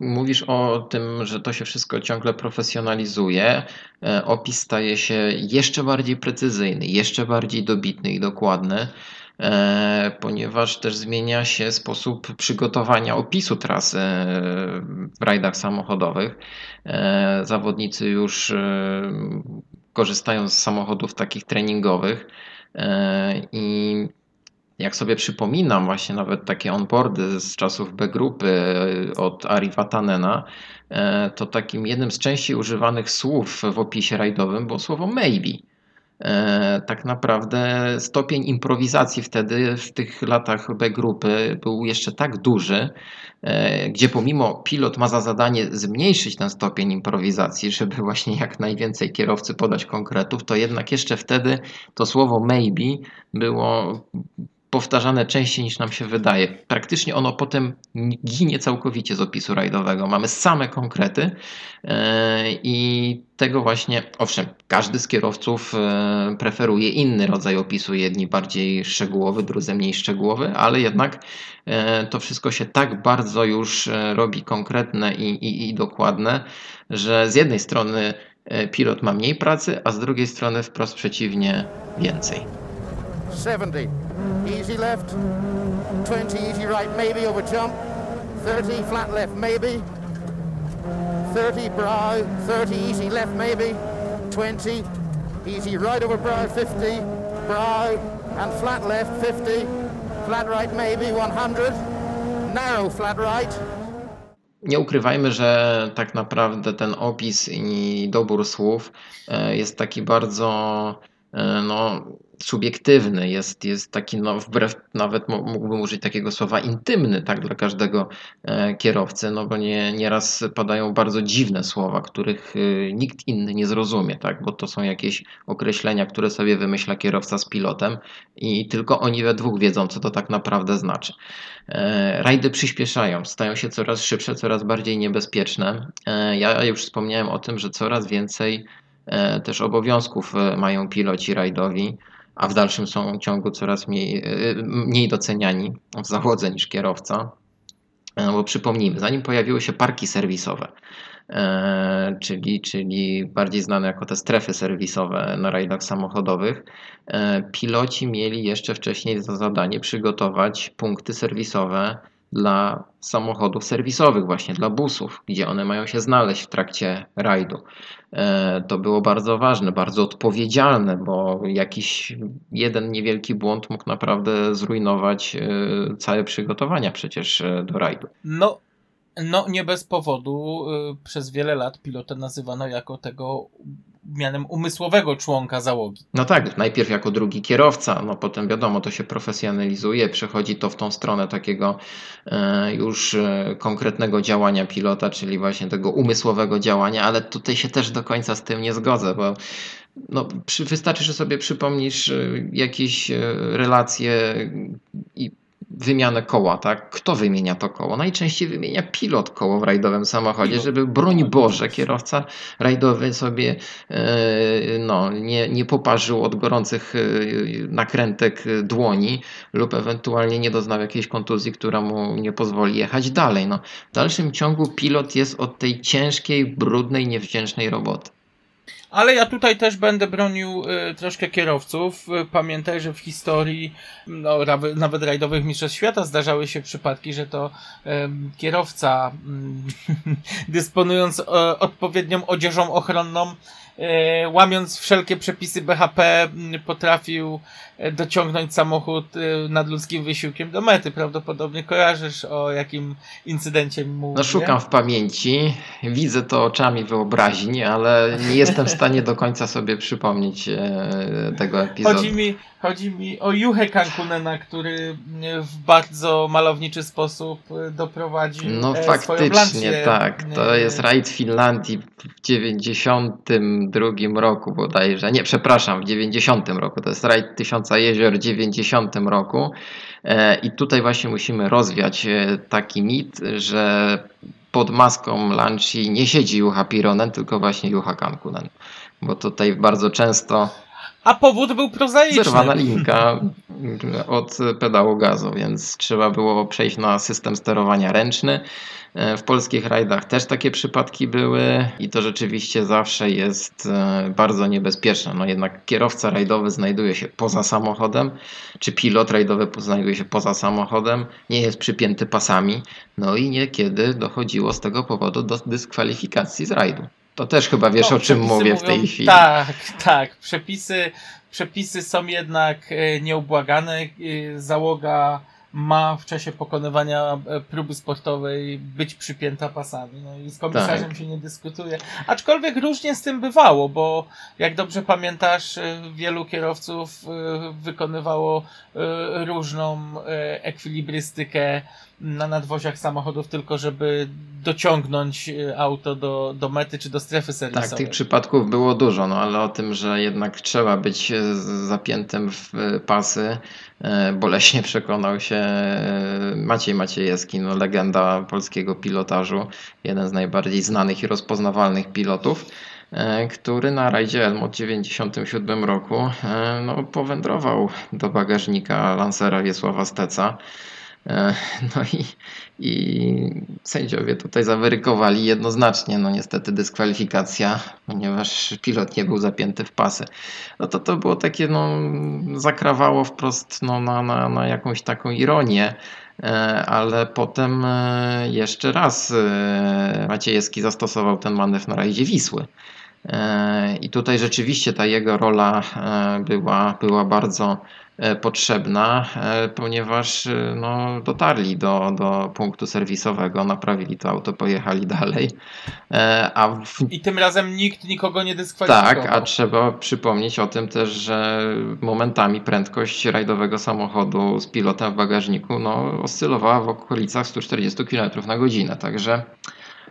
mówisz o tym, że to się wszystko ciągle profesjonalizuje. E, Opis staje się jeszcze bardziej precyzyjny, jeszcze bardziej dobitny i dokładny, ponieważ też zmienia się sposób przygotowania opisu trasy e, w rajdach samochodowych. E, Zawodnicy już e, korzystają z samochodów takich treningowych e, i jak sobie przypominam właśnie nawet takie onboardy z czasów B grupy e, od Ari Vatanena, e, to takim jednym z częściej używanych słów w opisie rajdowym było słowo maybe. E, Tak naprawdę stopień improwizacji wtedy w tych latach B grupy był jeszcze tak duży, e, gdzie pomimo pilot ma za zadanie zmniejszyć ten stopień improwizacji, żeby właśnie jak najwięcej kierowcy podać konkretów, to jednak jeszcze wtedy to słowo maybe było powtarzane częściej niż nam się wydaje. Praktycznie ono potem ginie całkowicie z opisu rajdowego. Mamy same konkrety e, i tego właśnie, owszem, każdy z kierowców e, preferuje inny rodzaj opisu, jedni bardziej szczegółowy, drudzy mniej szczegółowy, ale jednak e, to wszystko się tak bardzo już robi konkretne i, i, i dokładne, że z jednej strony pilot ma mniej pracy, a z drugiej strony wprost przeciwnie więcej. 70. Easy left. 20 easy right, maybe over jump. 30 flat left, maybe. 30 brow. 30 easy left, maybe. 20 easy right over brow, 50. Brow and flat left, 50. Flat right, maybe 100. Narrow flat right. Nie ukrywajmy, że tak naprawdę ten opis i dobór słów e, jest taki bardzo e, no, subiektywny, jest, jest taki, no, wbrew, nawet mógłbym użyć takiego słowa, intymny, tak, dla każdego e, kierowcy, no bo nie, nieraz padają bardzo dziwne słowa, których e, nikt inny nie zrozumie, tak, bo to są jakieś określenia, które sobie wymyśla kierowca z pilotem i tylko oni we dwóch wiedzą, co to tak naprawdę znaczy. E, Rajdy przyspieszają, stają się coraz szybsze, coraz bardziej niebezpieczne. Ja już wspomniałem o tym, że coraz więcej też obowiązków mają piloci rajdowi, a w dalszym ciągu coraz mniej, e, mniej doceniani w załodze niż kierowca. E, Bo przypomnijmy, zanim pojawiły się parki serwisowe, e, czyli, czyli bardziej znane jako te strefy serwisowe na rajdach samochodowych, piloci mieli jeszcze wcześniej za zadanie przygotować punkty serwisowe dla samochodów serwisowych, właśnie dla busów, gdzie one mają się znaleźć w trakcie rajdu. E, To było bardzo ważne, bardzo odpowiedzialne, bo jakiś jeden niewielki błąd mógł naprawdę zrujnować e, całe przygotowania przecież e, do rajdu. No, no nie bez powodu przez wiele lat pilota nazywano jako tego mianem umysłowego członka załogi. No tak, najpierw jako drugi kierowca, no potem wiadomo, to się profesjonalizuje, przechodzi to w tą stronę takiego e, już e, konkretnego działania pilota, czyli właśnie tego umysłowego działania, ale tutaj się też do końca z tym nie zgodzę, bo no, przy, wystarczy, że sobie przypomnisz e, jakieś relacje i wymianę koła, tak? Kto wymienia to koło? Najczęściej wymienia pilot koło w rajdowym samochodzie, Pilot. żeby broń Boże, kierowca rajdowy sobie e, no, nie, nie poparzył od gorących e, nakrętek dłoni lub ewentualnie nie doznał jakiejś kontuzji, która mu nie pozwoli jechać dalej. No, w dalszym ciągu pilot jest od tej ciężkiej, brudnej, niewdzięcznej roboty. Ale ja tutaj też będę bronił y, troszkę kierowców. Y, Pamiętaj, że w historii no, rawy- nawet rajdowych mistrzostw świata zdarzały się przypadki, że to kierowca mm, dysponując e, odpowiednią odzieżą ochronną, łamiąc wszelkie przepisy BHP, potrafił e, dociągnąć samochód e, nadludzkim wysiłkiem do mety. Prawdopodobnie kojarzysz o jakim incydencie mówię. No, szukam w pamięci, widzę to oczami wyobraźni, ale nie jestem w stanie do końca sobie przypomnieć e, tego epizodu. Chodzi mi, chodzi mi o Juchę Kankunena, który mm, w bardzo malowniczy sposób y, doprowadził No e, faktycznie, tak. To e, jest rajd Finlandii w 92 roku bodajże. Nie, przepraszam, w 90 roku. To jest rajd Tysiąca Jezior w 90 roku. E, I tutaj właśnie musimy rozwiać e, taki mit, że pod maską Lanci nie siedzi Juha Pironen, tylko właśnie Juha Kankunen. Bo tutaj bardzo często A powód był prozaiczny. zerwana linka od pedału gazu, więc trzeba było przejść na system sterowania ręczny. E, W polskich rajdach też takie przypadki były i to rzeczywiście zawsze jest e, bardzo niebezpieczne. No jednak kierowca rajdowy znajduje się poza samochodem, czy pilot rajdowy znajduje się poza samochodem, nie jest przypięty pasami, no i niekiedy dochodziło z tego powodu do dyskwalifikacji z rajdu. To też chyba wiesz No, o czym mówię w mówią- tej chwili. Tak, tak. Przepisy, przepisy są jednak e, nieubłagane. E, Załoga ma w czasie pokonywania e, próby sportowej być przypięta pasami. No i z komisarzem Tak. się nie dyskutuje. Aczkolwiek różnie z tym bywało, bo jak dobrze pamiętasz, wielu kierowców wykonywało różną ekwilibrystykę na nadwoziach samochodów, tylko żeby dociągnąć e, auto do, do mety czy do strefy serwisowej. Tak, tych przypadków było dużo, no ale o tym, że jednak trzeba być z- zapiętym w e, pasy, boleśnie przekonał się Maciej Maciejewski, no legenda polskiego pilotażu, jeden z najbardziej znanych i rozpoznawalnych pilotów, który na rajdzie Elmo w 1997 roku no, powędrował do bagażnika Lancera Wiesława Steca. E, No i, i sędziowie tutaj zawerykowali jednoznacznie, no niestety dyskwalifikacja, ponieważ pilot nie był zapięty w pasy. No to to było takie, no zakrawało wprost no, na, na, na jakąś taką ironię, e, ale potem e, jeszcze raz Maciejewski zastosował ten manewr na rajdzie Wisły. I tutaj rzeczywiście ta jego rola była, była bardzo potrzebna, e, ponieważ e, no, dotarli do, do punktu serwisowego, naprawili to auto, pojechali dalej. E, A w I tym razem nikt nikogo nie dyskwalifikował. tak, a trzeba przypomnieć o tym też, że momentami prędkość rajdowego samochodu z pilotem w bagażniku no, oscylowała w okolicach 140 km na godzinę, także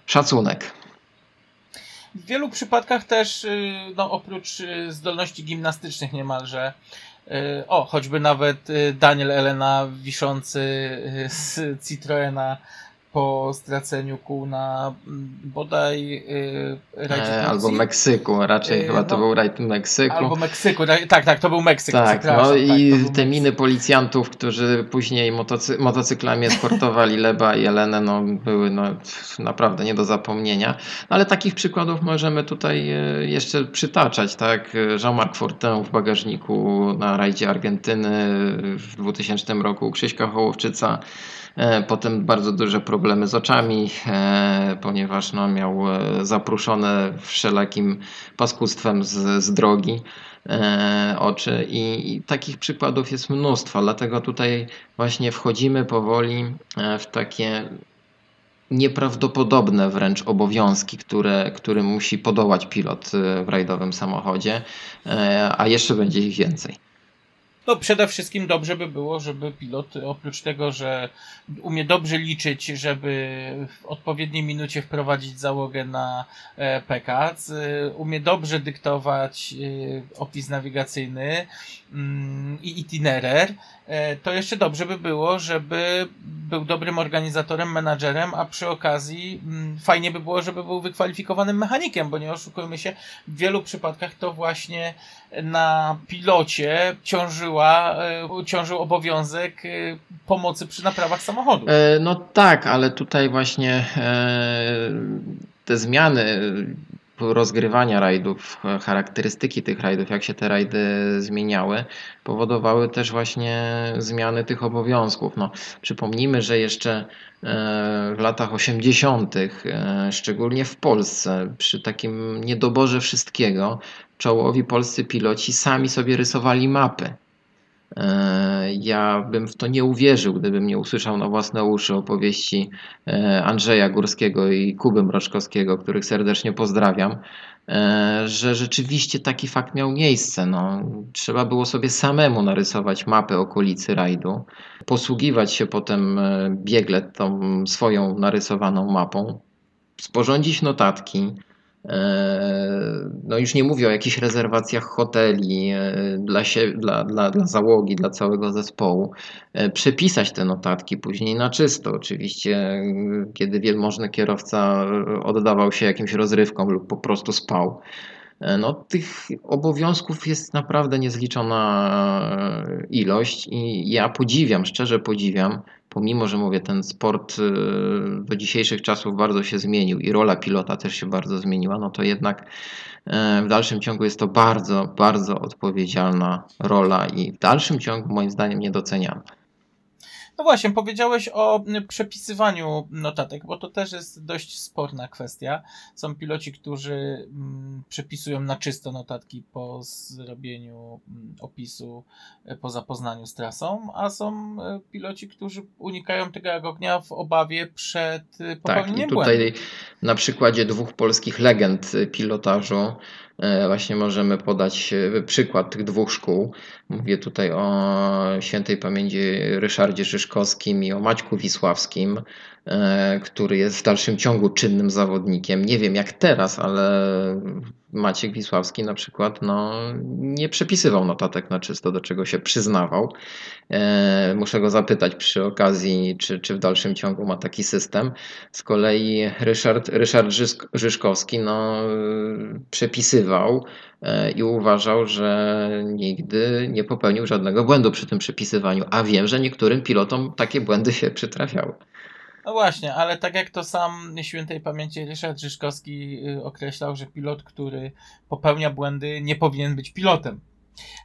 szacunek. W wielu przypadkach też, y, no, oprócz y, zdolności gimnastycznych niemalże, o, choćby nawet y, Daniel Elena wiszący y, z Citroena po straceniu kół na mm, bodaj y, rajdzie E, albo. Meksyku, raczej E, chyba to no, był rajd Meksyku. Albo Meksyku, tak, tak, tak, to był Meksyk, Tak, no tak, i to był te Meksyk. miny policjantów, którzy później motocy motocyklami eskortowali Leba i Elenę, no były no, naprawdę nie do zapomnienia. No, ale takich przykładów możemy tutaj e, jeszcze przytaczać, tak? Jean-Marc Fortin w bagażniku na rajdzie Argentyny w 2000 roku, Krzyśka Hołowczyca, e, potem bardzo duże problemy z oczami, e, ponieważ no, miał e, zapruszone wszelakim paskustwem z, z drogi e, oczy i, i takich przykładów jest mnóstwo, dlatego tutaj właśnie wchodzimy powoli w takie nieprawdopodobne wręcz obowiązki, które, które musi podołać pilot w rajdowym samochodzie, a jeszcze będzie ich więcej. No przede wszystkim dobrze by było, żeby pilot oprócz tego, że umie dobrze liczyć, żeby w odpowiedniej minucie wprowadzić załogę na e, PKC, umie dobrze dyktować e, opis nawigacyjny mm, i itinerer, e, to jeszcze dobrze by było, żeby był dobrym organizatorem, menadżerem, a przy okazji mm, fajnie by było, żeby był wykwalifikowanym mechanikiem, bo nie oszukujmy się, w wielu przypadkach to właśnie na pilocie ciążyła, e, ciążył obowiązek e, pomocy przy naprawach samochodu. E, No tak, ale tutaj właśnie te zmiany rozgrywania rajdów, charakterystyki tych rajdów, jak się te rajdy zmieniały, powodowały też właśnie zmiany tych obowiązków. No, przypomnijmy, że jeszcze w latach 80., e, szczególnie w Polsce, przy takim niedoborze wszystkiego, czołowi polscy piloci sami sobie rysowali mapy. Ja bym w to nie uwierzył, gdybym nie usłyszał na własne uszy opowieści e, Andrzeja Górskiego i Kuby Mroczkowskiego, których serdecznie pozdrawiam, e, że rzeczywiście taki fakt miał miejsce. No, trzeba było sobie samemu narysować mapę okolicy rajdu, posługiwać się potem e, biegle tą swoją narysowaną mapą, sporządzić notatki, No już nie mówię o jakichś rezerwacjach hoteli e, dla, sie, dla, dla, dla załogi, dla całego zespołu. E, Przepisać te notatki później na czysto. Oczywiście, e, kiedy wielmożny kierowca e, oddawał się jakimś rozrywkom lub po prostu spał. E, No, tych obowiązków jest naprawdę niezliczona e, ilość i ja podziwiam, szczerze podziwiam, pomimo, że mówię, ten sport e, do dzisiejszych czasów bardzo się zmienił i rola pilota też się bardzo zmieniła, no to jednak e, w dalszym ciągu jest to bardzo, bardzo odpowiedzialna rola i w dalszym ciągu moim zdaniem niedoceniana. No właśnie, powiedziałeś o przepisywaniu notatek, bo to też jest dość sporna kwestia. Są piloci, którzy przepisują na czysto notatki po zrobieniu opisu, e, po zapoznaniu z trasą, a są e, piloci, którzy unikają tego jak ognia w obawie przed e, Tak, popełnieniem tutaj błędu. na przykładzie dwóch polskich legend pilotażu właśnie możemy podać przykład tych dwóch szkół. Mówię tutaj o świętej pamięci Ryszardzie Szyszkowskim i o Maćku Wisławskim, e, który jest w dalszym ciągu czynnym zawodnikiem. Nie wiem jak teraz, ale Maciek Wisławski na przykład no, nie przepisywał notatek na czysto, do czego się przyznawał. E, Muszę go zapytać przy okazji, czy, czy w dalszym ciągu ma taki system. Z kolei Ryszard, Ryszard Żyszkowski no, przepisywał e, i uważał, że nigdy nie popełnił żadnego błędu przy tym przepisywaniu, a wiem, że niektórym pilotom takie błędy się przytrafiały. No właśnie, ale tak jak to sam świętej pamięci Ryszard Żyszkowski y, określał, że pilot, który popełnia błędy, nie powinien być pilotem.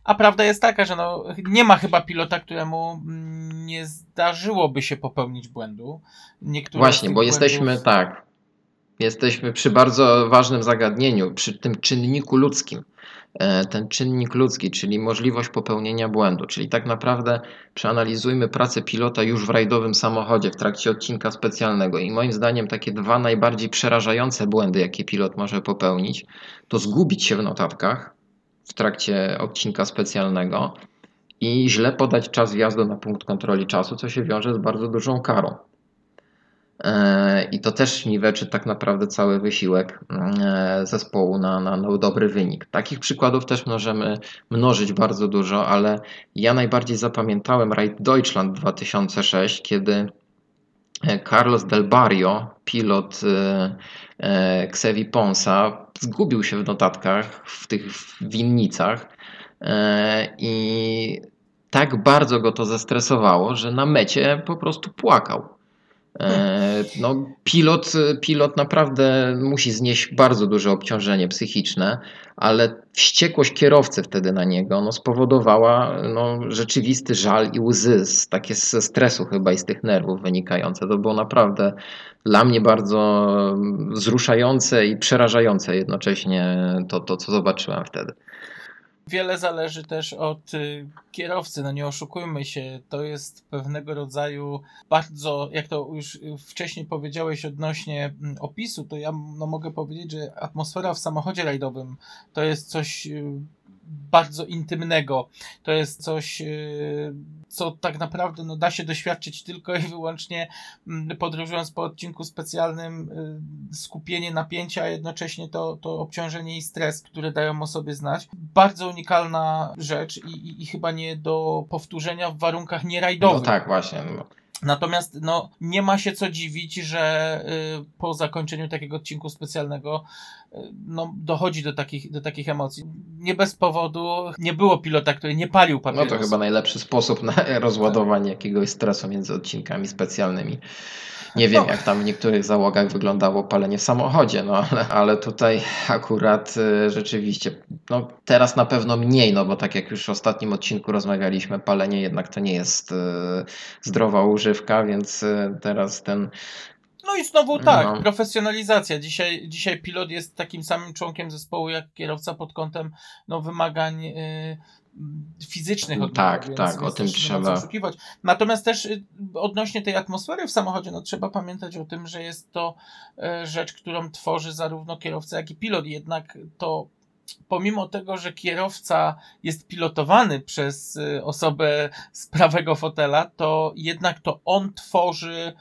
A prawda jest taka, że no, nie ma chyba pilota, któremu mm, nie zdarzyłoby się popełnić błędu. Niektóre Właśnie, bo błędów- jesteśmy tak. Jesteśmy przy bardzo ważnym zagadnieniu, przy tym czynniku ludzkim. E, Ten czynnik ludzki, czyli możliwość popełnienia błędu, czyli tak naprawdę przeanalizujmy pracę pilota już w rajdowym samochodzie w trakcie odcinka specjalnego. I moim zdaniem takie dwa najbardziej przerażające błędy, jakie pilot może popełnić, to zgubić się w notatkach w trakcie odcinka specjalnego i źle podać czas wjazdu na punkt kontroli czasu, co się wiąże z bardzo dużą karą. E, I to też niweczy tak naprawdę cały wysiłek e, zespołu na, na, na dobry wynik. Takich przykładów też możemy mnożyć bardzo dużo, ale ja najbardziej zapamiętałem Raid Deutschland 2006, kiedy e, Carlos Del Barrio, pilot Xevi Ponsa, zgubił się w notatkach w tych winnicach i tak bardzo go to zestresowało, że na mecie po prostu płakał. E, No, pilot, pilot naprawdę musi znieść bardzo duże obciążenie psychiczne, ale wściekłość kierowcy wtedy na niego no, spowodowała no, rzeczywisty żal i łzy, z- takie ze stresu chyba i z tych nerwów wynikające. To było naprawdę dla mnie bardzo wzruszające i przerażające jednocześnie to, to co zobaczyłem wtedy. Wiele zależy też od y, kierowcy, no nie oszukujmy się, to jest pewnego rodzaju bardzo, jak to już y, wcześniej powiedziałeś odnośnie mm, opisu, to ja no, mogę powiedzieć, że atmosfera w samochodzie rajdowym to jest coś y, bardzo intymnego, to jest coś, co tak naprawdę no, da się doświadczyć tylko i wyłącznie mm, podróżując po odcinku specjalnym, y, skupienie napięcia, a jednocześnie to, to obciążenie i stres, które dają o sobie znać. Bardzo unikalna rzecz i, i, i chyba nie do powtórzenia w warunkach nierajdowych. No tak, właśnie. No. Natomiast no, nie ma się co dziwić, że y, po zakończeniu takiego odcinku specjalnego y, no, dochodzi do takich, do takich emocji. Nie bez powodu nie było pilota, który nie palił No to chyba najlepszy sposób na rozładowanie jakiegoś stresu między odcinkami specjalnymi. Nie wiem, No. jak tam w niektórych załogach wyglądało palenie w samochodzie, no ale, ale tutaj akurat y, rzeczywiście, no teraz na pewno mniej, no bo tak jak już w ostatnim odcinku rozmawialiśmy, palenie jednak to nie jest y, zdrowa używka, więc y, teraz ten No i znowu tak, No. profesjonalizacja. Dzisiaj, dzisiaj pilot jest takim samym członkiem zespołu jak kierowca pod kątem no, wymagań y, fizycznych. od Tak, tak, więc, o tym trzeba- oszukiwać. Natomiast też y, odnośnie tej atmosfery w samochodzie, no trzeba pamiętać o tym, że jest to y, rzecz, którą tworzy zarówno kierowca, jak i pilot. Jednak to pomimo tego, że kierowca jest pilotowany przez osobę z prawego fotela, to jednak to on tworzy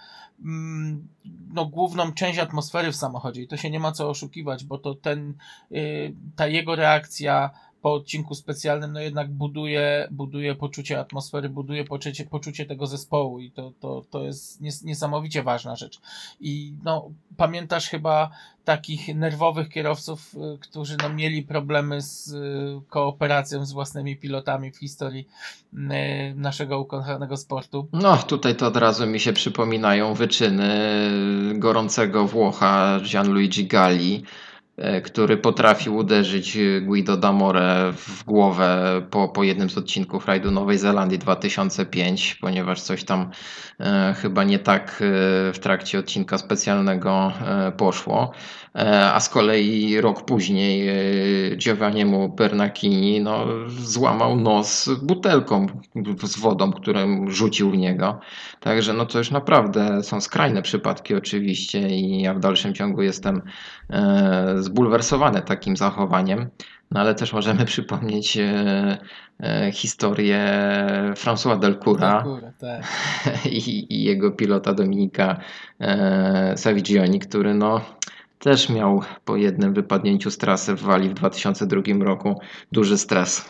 no, główną część atmosfery w samochodzie i to się nie ma co oszukiwać, bo to ten, y, ta jego reakcja po odcinku specjalnym, no jednak buduje, buduje poczucie atmosfery, buduje poczucie, poczucie tego zespołu i to, to, to jest nies, niesamowicie ważna rzecz. I no, pamiętasz chyba takich nerwowych kierowców, y, którzy no, mieli problemy z y, kooperacją z własnymi pilotami w historii y, naszego ukochanego sportu. No, tutaj to od razu mi się przypominają wyczyny gorącego Włocha Gianluigi Galli, który potrafił uderzyć Guido D'Amore w głowę po, po jednym z odcinków rajdu Nowej Zelandii 2005, ponieważ coś tam e, chyba nie tak e, w trakcie odcinka specjalnego e, poszło. E, A z kolei rok później e, Giovanniemu Bernacchini no, złamał nos butelką z wodą, którą rzucił w niego. Także no to już naprawdę są skrajne przypadki oczywiście i ja w dalszym ciągu jestem e, zbulwersowany takim zachowaniem. No ale też możemy przypomnieć e, e, historię François Delcoura tak. i, i jego pilota Dominika e, Savigioni, który no też miał po jednym wypadnięciu z trasy w Walii w 2002 roku duży stres.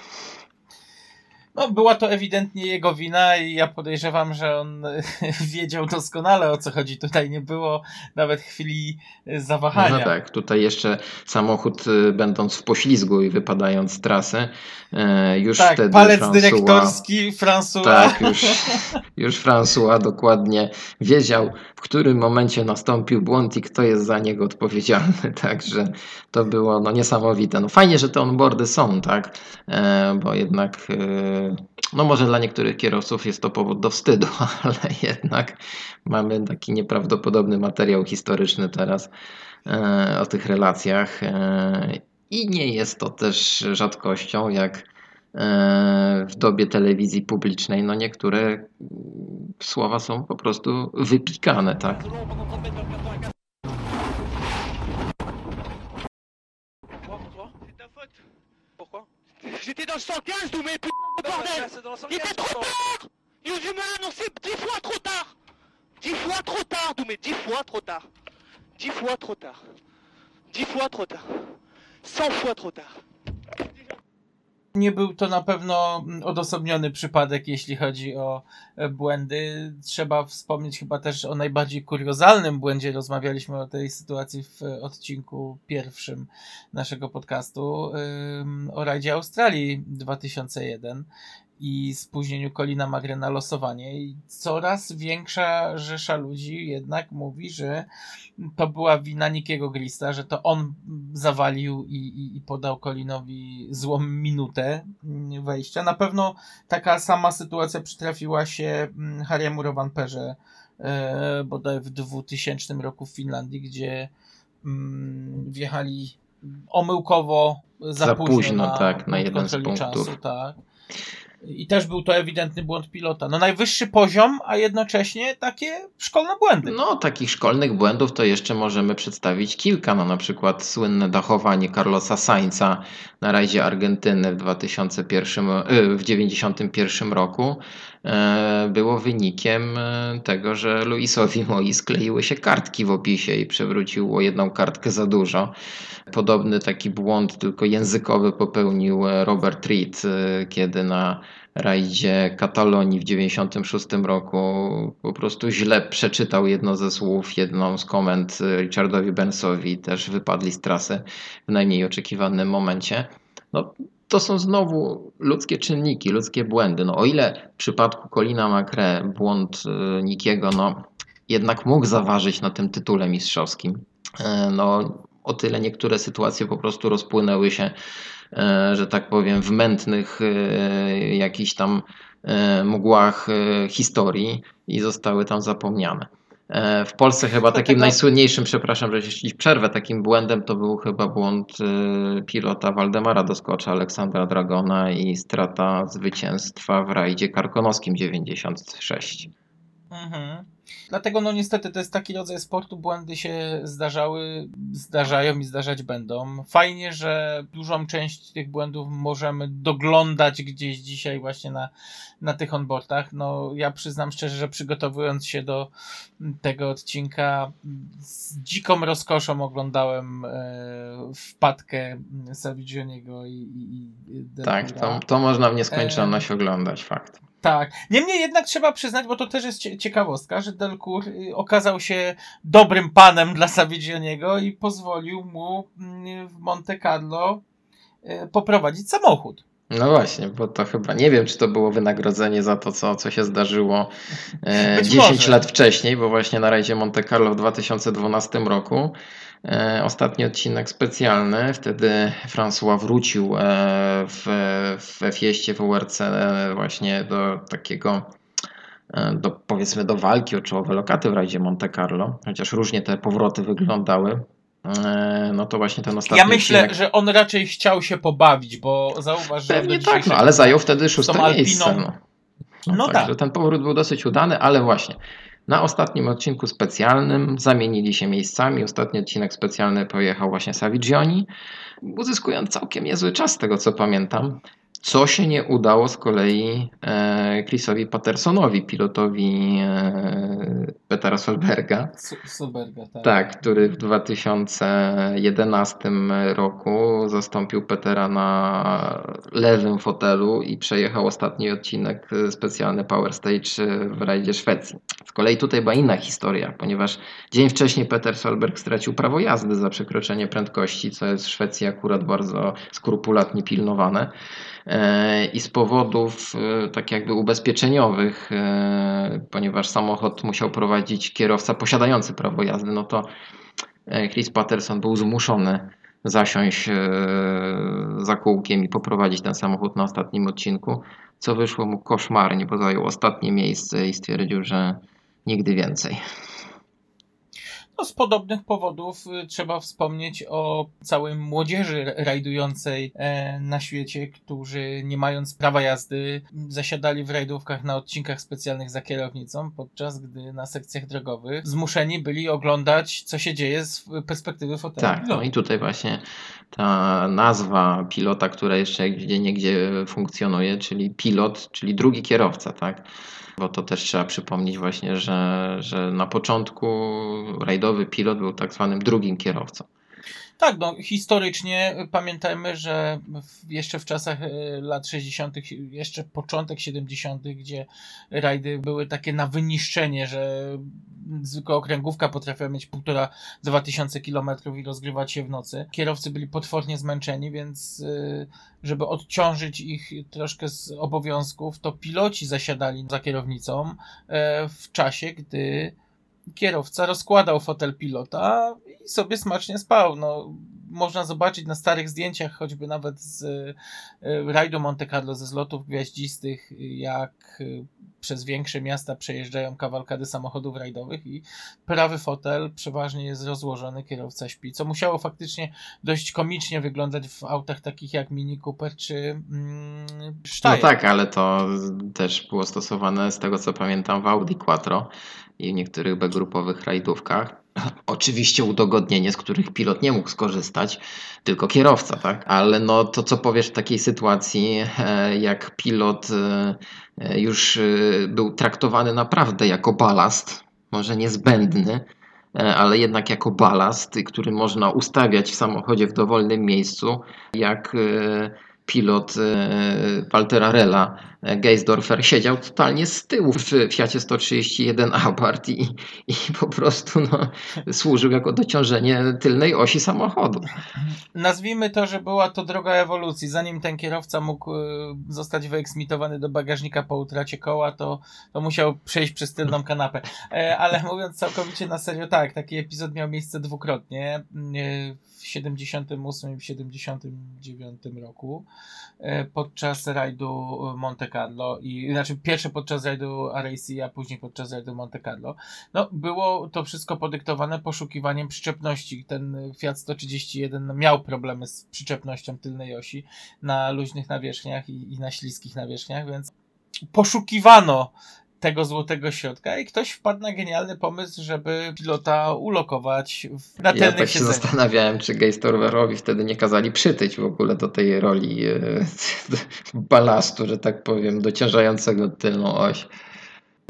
No, była to ewidentnie jego wina i ja podejrzewam, że on wiedział doskonale o co chodzi. Tutaj nie było nawet chwili zawahania. No tak, tutaj jeszcze samochód y, będąc w poślizgu i wypadając z trasy, e, już tak, wtedy palec François- dyrektorski François. Tak, już, już François dokładnie wiedział, w którym momencie nastąpił błąd i kto jest za niego odpowiedzialny. Także to było no, niesamowite. No, fajnie, że te onboardy są, tak? E, bo jednak e, no może dla niektórych kierowców jest to powód do wstydu, ale jednak mamy taki nieprawdopodobny materiał historyczny teraz e, o tych relacjach e, i nie jest to też rzadkością, jak e, w dobie telewizji publicznej, no niektóre słowa są po prostu wypikane, tak? J'étais dans le 115, d'où mes p... bordel Il était trop tard Il me l'annoncer dix fois trop tard Dix fois trop tard, Doumé, dix fois trop tard. Dix fois trop tard. Dix fois trop tard. Cent fois trop tard. Nie był to na pewno odosobniony przypadek, jeśli chodzi o e, błędy. Trzeba wspomnieć chyba też o najbardziej kuriozalnym błędzie. Rozmawialiśmy o tej sytuacji w e, odcinku pierwszym naszego podcastu o rajdzie Australii 2001 i spóźnieniu Colina Magre na losowanie. I coraz większa rzesza ludzi jednak mówi, że to była wina Nikiego Grista, że to on zawalił i, i, i podał Colinowi złą minutę mm, wejścia. Na pewno taka sama sytuacja przytrafiła się mm, Harry'emu Rovanperze e, bodaj w 2000 roku w Finlandii, gdzie mm, wjechali omyłkowo za, Za późno, późno, na, tak, na jeden z punktów. Czasu, tak. I też był to ewidentny błąd pilota. No najwyższy poziom, a jednocześnie takie szkolne błędy. No, takich szkolnych błędów to jeszcze możemy przedstawić kilka. No, na przykład słynne dachowanie Carlosa Sainza na rajdzie Argentyny w 2001, y, w 91 roku było wynikiem e, tego, że Luisowi Moi skleiły się kartki w opisie i przewrócił o jedną kartkę za dużo. Podobny taki błąd, tylko językowy, popełnił e, Robert Reed, e, kiedy na rajdzie Katalonii w 96 roku po prostu źle przeczytał jedno ze słów, jedną z komend e, Richardowi Burnsowi, też wypadli z trasy w najmniej oczekiwanym momencie. No, to są znowu ludzkie czynniki, ludzkie błędy. No, o ile w przypadku Colina Macre błąd e, Nikiego no, jednak mógł zaważyć na tym tytule mistrzowskim, e, no, o tyle niektóre sytuacje po prostu rozpłynęły się, e, że tak powiem, w mętnych jakichś tam mgłach historii i zostały tam zapomniane. E, W Polsce chyba takim najsłynniejszym, przepraszam, że ci przerwę, takim błędem to był chyba błąd e, pilota Waldemara Doskocza, Aleksandra Dragona i strata zwycięstwa w rajdzie karkonoskim 96. Mhm. Dlatego no niestety to jest taki rodzaj sportu, błędy się zdarzały, zdarzają i zdarzać będą. Fajnie, że dużą część tych błędów możemy doglądać gdzieś dzisiaj właśnie na, na tych onboardach. No ja przyznam szczerze, że przygotowując się do tego odcinka z dziką rozkoszą oglądałem e, wpadkę Savigioniego i, i, i Tak, to, to można w nieskończoność oglądać, fakt. Tak. Niemniej jednak trzeba przyznać, bo to też jest cie- ciekawostka, że Delcourt y, okazał się dobrym panem dla Savigioniego i pozwolił mu mm, w Monte Carlo y, poprowadzić samochód. No właśnie, bo to chyba nie wiem, czy to było wynagrodzenie za to, co, co się zdarzyło e, Być 10 może. lat wcześniej, bo właśnie na rajdzie Monte Carlo w 2012 roku e, ostatni odcinek specjalny, wtedy François wrócił e, w, we fieście w WRC e, właśnie do takiego e, do, powiedzmy do walki o czołowe lokaty w rajdzie Monte Carlo, chociaż różnie te powroty wyglądały. E, No to właśnie ten ostatni Ja myślę, odcinek że on raczej chciał się pobawić, bo zauważ, że Pewnie tak, no, ale zajął wtedy szóste miejsce. No, No Także tak. ten powrót był dosyć udany, ale właśnie na ostatnim odcinku specjalnym zamienili się miejscami. Ostatni odcinek specjalny pojechał właśnie Savigioni, uzyskując całkiem niezły czas, z tego co pamiętam. Co się nie udało z kolei e, Chrisowi Pattersonowi, pilotowi e, Petera Solberga. Suberga, tak. Tak, który w 2011 roku zastąpił Petera na lewym fotelu i przejechał ostatni odcinek e, specjalny Power Stage w rajdzie Szwecji. Z kolei tutaj była inna historia, ponieważ dzień wcześniej Peter Solberg stracił prawo jazdy za przekroczenie prędkości, co jest w Szwecji akurat bardzo skrupulatnie pilnowane. E, I z powodów e, tak jakby ubezpieczeniowych, e, ponieważ samochód musiał prowadzić kierowca posiadający prawo jazdy, no to Chris Patterson był zmuszony zasiąść za kółkiem i poprowadzić ten samochód na ostatnim odcinku, co wyszło mu koszmarnie, bo zajął ostatnie miejsce i stwierdził, że nigdy więcej. No, z podobnych powodów y, trzeba wspomnieć o całej młodzieży rajdującej e, na świecie, którzy nie mając prawa jazdy zasiadali w rajdówkach na odcinkach specjalnych za kierownicą, podczas gdy na sekcjach drogowych zmuszeni byli oglądać, co się dzieje z perspektywy fotela Tak, no i tutaj właśnie ta nazwa pilota, która jeszcze gdzie niegdzie funkcjonuje, czyli pilot, czyli drugi kierowca, tak? Bo to też trzeba przypomnieć właśnie, że, że na początku rajdowy pilot był tak zwanym drugim kierowcą. Tak, no historycznie pamiętajmy, że jeszcze w czasach e, lat 60., jeszcze początek 70., gdzie rajdy były takie na wyniszczenie, że zwykła okręgówka potrafiła mieć półtora, dwa tysiące kilometrów i rozgrywać się w nocy. Kierowcy byli potwornie zmęczeni, więc e, żeby odciążyć ich troszkę z obowiązków, to piloci zasiadali za kierownicą e, w czasie, gdy kierowca rozkładał fotel pilota i sobie smacznie spał. No, można zobaczyć na starych zdjęciach, choćby nawet z y, rajdu Monte Carlo, ze zlotów gwiaździstych, jak y, przez większe miasta przejeżdżają kawalkady samochodów rajdowych i prawy fotel przeważnie jest rozłożony, kierowca śpi, co musiało faktycznie dość komicznie wyglądać w autach takich jak Mini Cooper czy mm, No Steyr. tak, ale to też było stosowane z tego co pamiętam w Audi Quattro i w niektórych B-grupowych rajdówkach. Oczywiście udogodnienie, z których pilot nie mógł skorzystać, tylko kierowca, tak? Ale no to co powiesz w takiej sytuacji, e, jak pilot e, e, już był traktowany naprawdę jako balast, może niezbędny, ale jednak jako balast, który można ustawiać w samochodzie w dowolnym miejscu, jak pilot e, Waltera Rella, e, Geisdorfer, siedział totalnie z tyłu w Fiacie 131 Abarth i, i po prostu no, służył jako dociążenie tylnej osi samochodu. Nazwijmy to, że była to droga ewolucji. Zanim ten kierowca mógł y, zostać wyeksmitowany do bagażnika po utracie koła, to, to musiał przejść przez tylną kanapę. E, ale mówiąc całkowicie na serio, tak, taki epizod miał miejsce dwukrotnie. W 78 i w 79 roku e, podczas rajdu Monte Carlo i znaczy pierwsze podczas rajdu RAC, a później podczas rajdu Monte Carlo. No, było to wszystko podyktowane poszukiwaniem przyczepności. Ten Fiat 131 miał problemy z przyczepnością tylnej osi na luźnych nawierzchniach i, i na śliskich nawierzchniach, więc poszukiwano tego złotego środka i ktoś wpadł na genialny pomysł, żeby pilota ulokować w, na Ja tak się zastanawiałem, czy Geisdorferowi wtedy nie kazali przytyć w ogóle do tej roli e, balastu, że tak powiem, dociążającego tylną oś.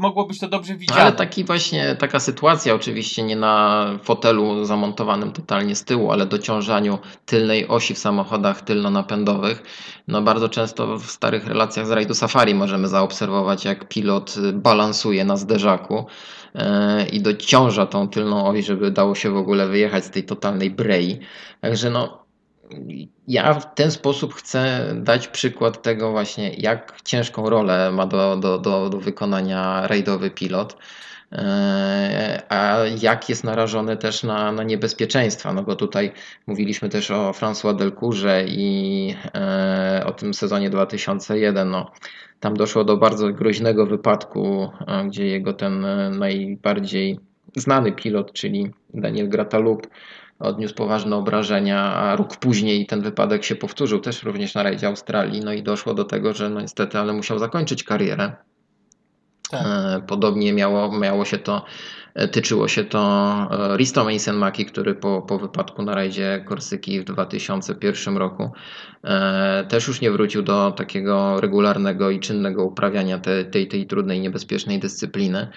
Mogło być to dobrze widziane. Ale taki właśnie, taka sytuacja oczywiście nie na fotelu zamontowanym totalnie z tyłu, ale dociążaniu tylnej osi w samochodach tylnonapędowych. No bardzo często w starych relacjach z rajdu safari możemy zaobserwować, jak pilot balansuje na zderzaku e, i dociąża tą tylną oś, żeby dało się w ogóle wyjechać z tej totalnej brei. Także no, ja w ten sposób chcę dać przykład tego właśnie, jak ciężką rolę ma do, do, do, do wykonania rajdowy pilot, e, a jak jest narażony też na, na niebezpieczeństwa, no bo tutaj mówiliśmy też o François Delcourze i e, o tym sezonie 2001, no. Tam doszło do bardzo groźnego wypadku, e, gdzie jego ten najbardziej znany pilot, czyli Daniel Gratalup, odniósł poważne obrażenia, a rok później ten wypadek się powtórzył też również na rajdzie Australii, no i doszło do tego, że no niestety, ale musiał zakończyć karierę. Tak. E, Podobnie miało, miało się to, e, tyczyło się to e, Risto Mason Maki, który po, po wypadku na rajdzie Korsyki w 2001 roku też już nie wrócił do takiego regularnego i czynnego uprawiania te, tej, tej trudnej, niebezpiecznej dyscypliny.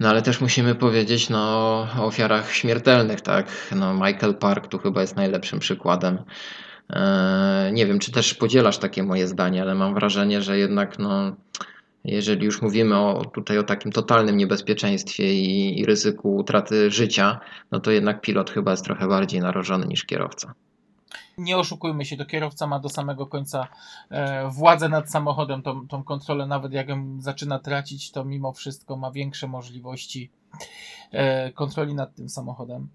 No ale też musimy powiedzieć no, o ofiarach śmiertelnych, tak? No, Michael Park tu chyba jest najlepszym przykładem. E, Nie wiem, czy też podzielasz takie moje zdanie, ale mam wrażenie, że jednak no, jeżeli już mówimy o, tutaj o takim totalnym niebezpieczeństwie i, i ryzyku utraty życia, no to jednak pilot chyba jest trochę bardziej narażony niż kierowca. Nie oszukujmy się, to kierowca ma do samego końca e, władzę nad samochodem, tą, tą kontrolę, nawet jak ją zaczyna tracić, to mimo wszystko ma większe możliwości e, kontroli nad tym samochodem.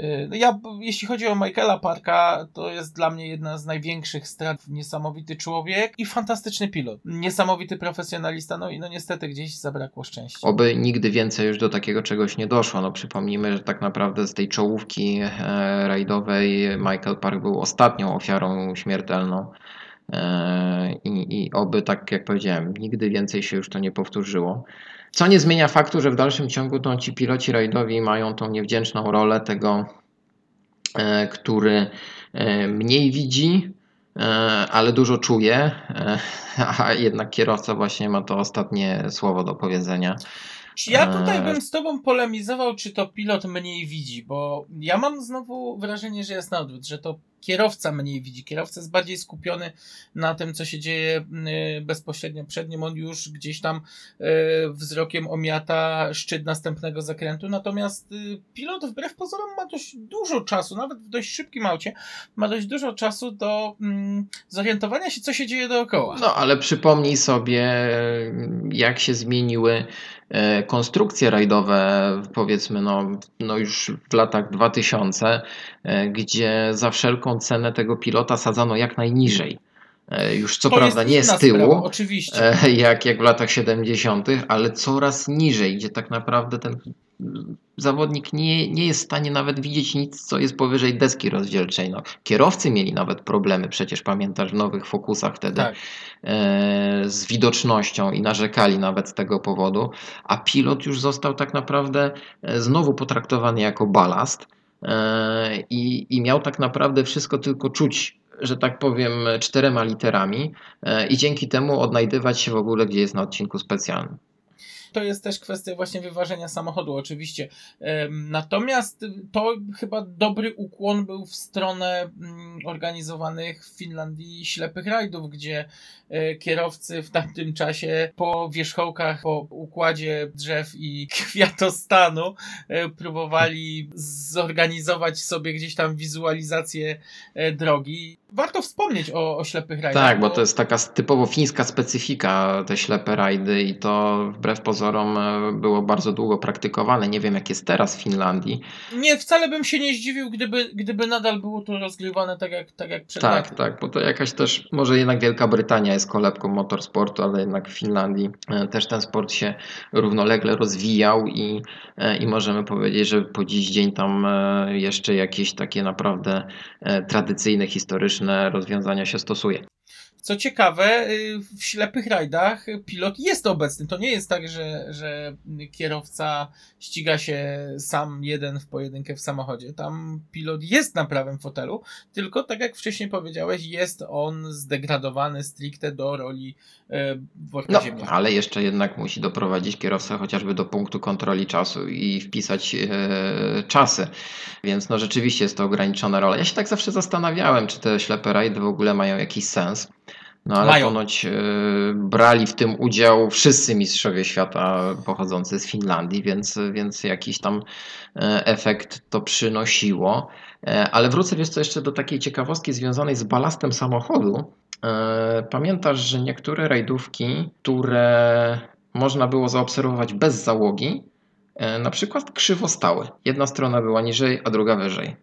Y, no Ja, jeśli chodzi o Michaela Parka, to jest dla mnie jedna z największych strat. Niesamowity człowiek i fantastyczny pilot. Niesamowity profesjonalista, no i no niestety gdzieś zabrakło szczęścia. Oby nigdy więcej już do takiego czegoś nie doszło. No przypomnijmy, że tak naprawdę z tej czołówki e, rajdowej Michael Park był ostatnią ofiarą śmiertelną. E, I, I oby, tak jak powiedziałem, nigdy więcej się już to nie powtórzyło. Co nie zmienia faktu, że w dalszym ciągu to ci piloci rajdowi mają tą niewdzięczną rolę tego, e, który e, mniej widzi, e, ale dużo czuje, a jednak kierowca właśnie ma to ostatnie słowo do powiedzenia. Ja tutaj bym z tobą polemizował, czy to pilot mniej widzi, bo ja mam znowu wrażenie, że jest na odwrót, że to kierowca mniej widzi. Kierowca jest bardziej skupiony na tym, co się dzieje y, bezpośrednio przed nim. On już gdzieś tam y, wzrokiem omiata szczyt następnego zakrętu. Natomiast y, pilot wbrew pozorom ma dość dużo czasu, nawet w dość szybkim aucie, ma dość dużo czasu do mm, zorientowania się, co się dzieje dookoła. No, ale przypomnij sobie, jak się zmieniły konstrukcje rajdowe, powiedzmy, no, no już w latach 2000, e, gdzie za wszelką cenę tego pilota sadzano jak najniżej. E, Już co To prawda nie z tyłu, sprawa, oczywiście. e, jak, jak w latach 70., ale coraz niżej, gdzie tak naprawdę ten zawodnik nie, nie jest w stanie nawet widzieć nic, co jest powyżej deski rozdzielczej. No, kierowcy mieli nawet problemy, przecież pamiętasz w nowych fokusach wtedy Tak. e, z widocznością i narzekali nawet z tego powodu, a pilot już został tak naprawdę e, znowu potraktowany jako balast i, i miał tak naprawdę wszystko tylko czuć, że tak powiem, czterema literami e, i dzięki temu odnajdywać się w ogóle, gdzie jest na odcinku specjalnym. To jest też kwestia właśnie wyważenia samochodu, oczywiście. Natomiast to chyba dobry ukłon był w stronę mm, organizowanych w Finlandii ślepych rajdów, gdzie e, kierowcy w tamtym czasie po wierzchołkach, po układzie drzew i kwiatostanu e, próbowali zorganizować sobie gdzieś tam wizualizację e, drogi. Warto wspomnieć o, o ślepych rajdach. Tak, bo to jest taka typowo fińska specyfika, te ślepe rajdy i to wbrew pozorom e, było bardzo długo praktykowane. Nie wiem jak jest teraz w Finlandii. Nie, wcale bym się nie zdziwił, gdyby, gdyby nadal było to rozgrywane tak jak, tak jak przed Tak, laty. tak, bo to jakaś też, może jednak Wielka Brytania jest kolebką motorsportu, ale jednak w Finlandii e, też ten sport się równolegle rozwijał i, e, i możemy powiedzieć, że po dziś dzień tam jeszcze jakieś takie naprawdę tradycyjne, historyczne rozwiązania się stosuje. Co ciekawe, y, w ślepych rajdach pilot jest obecny. To nie jest tak, że, że kierowca ściga się sam jeden w pojedynkę w samochodzie. Tam pilot jest na prawym fotelu, tylko tak jak wcześniej powiedziałeś, jest on zdegradowany stricte do roli e, worka No, ziemniaka. ale jeszcze jednak musi doprowadzić kierowcę chociażby do punktu kontroli czasu i wpisać e, czasy. Więc no rzeczywiście jest to ograniczona rola. Ja się tak zawsze zastanawiałem, czy te ślepe rajdy w ogóle mają jakiś sens. No ale Mają. ponoć e, brali w tym udział wszyscy mistrzowie świata pochodzący z Finlandii, więc, więc jakiś tam e, efekt to przynosiło. E, Ale wrócę wiesz co, jeszcze do takiej ciekawostki związanej z balastem samochodu. Pamiętasz, że niektóre rajdówki, które można było zaobserwować bez załogi, na przykład krzywo stały. Jedna strona była niżej, a druga wyżej.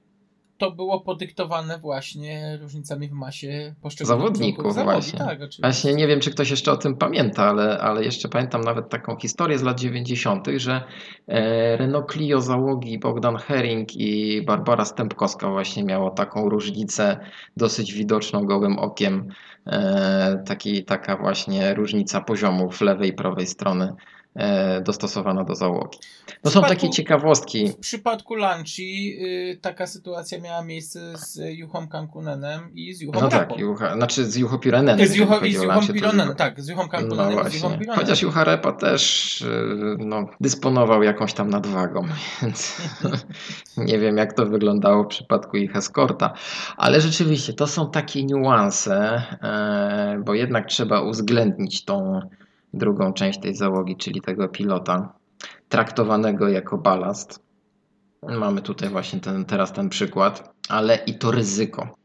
To było podyktowane właśnie różnicami w masie poszczególnych Zawodników zawodu. właśnie. Tak, oczywiście. Właśnie nie wiem, czy ktoś jeszcze o tym pamięta, ale, ale jeszcze pamiętam nawet taką historię z lat 90., że e, Renault Clio załogi Bogdan Herring i Barbara Stępkowska właśnie miało taką różnicę dosyć widoczną gołym okiem. E, taki, taka właśnie różnica poziomów lewej i prawej strony dostosowana do załogi. No są takie ciekawostki. W przypadku Lanci y, taka sytuacja miała miejsce z Juchą Kankunenem i z Juchą No Rapą. tak, Jucha, znaczy z Jucho Pirenenem. z Juchą, i z Jucho Juchą Pironenem, tak, z Juchą No Kankunenem i z. Juchą Pironenem. Chociaż Jucha Repa też y, no, dysponował jakąś tam nadwagą, więc nie wiem jak to wyglądało w przypadku ich eskorta. Ale rzeczywiście to są takie niuanse, e, bo jednak trzeba uwzględnić tą drugą część tej załogi, czyli tego pilota, traktowanego jako balast. Mamy tutaj właśnie ten, teraz ten przykład, ale i to ryzyko.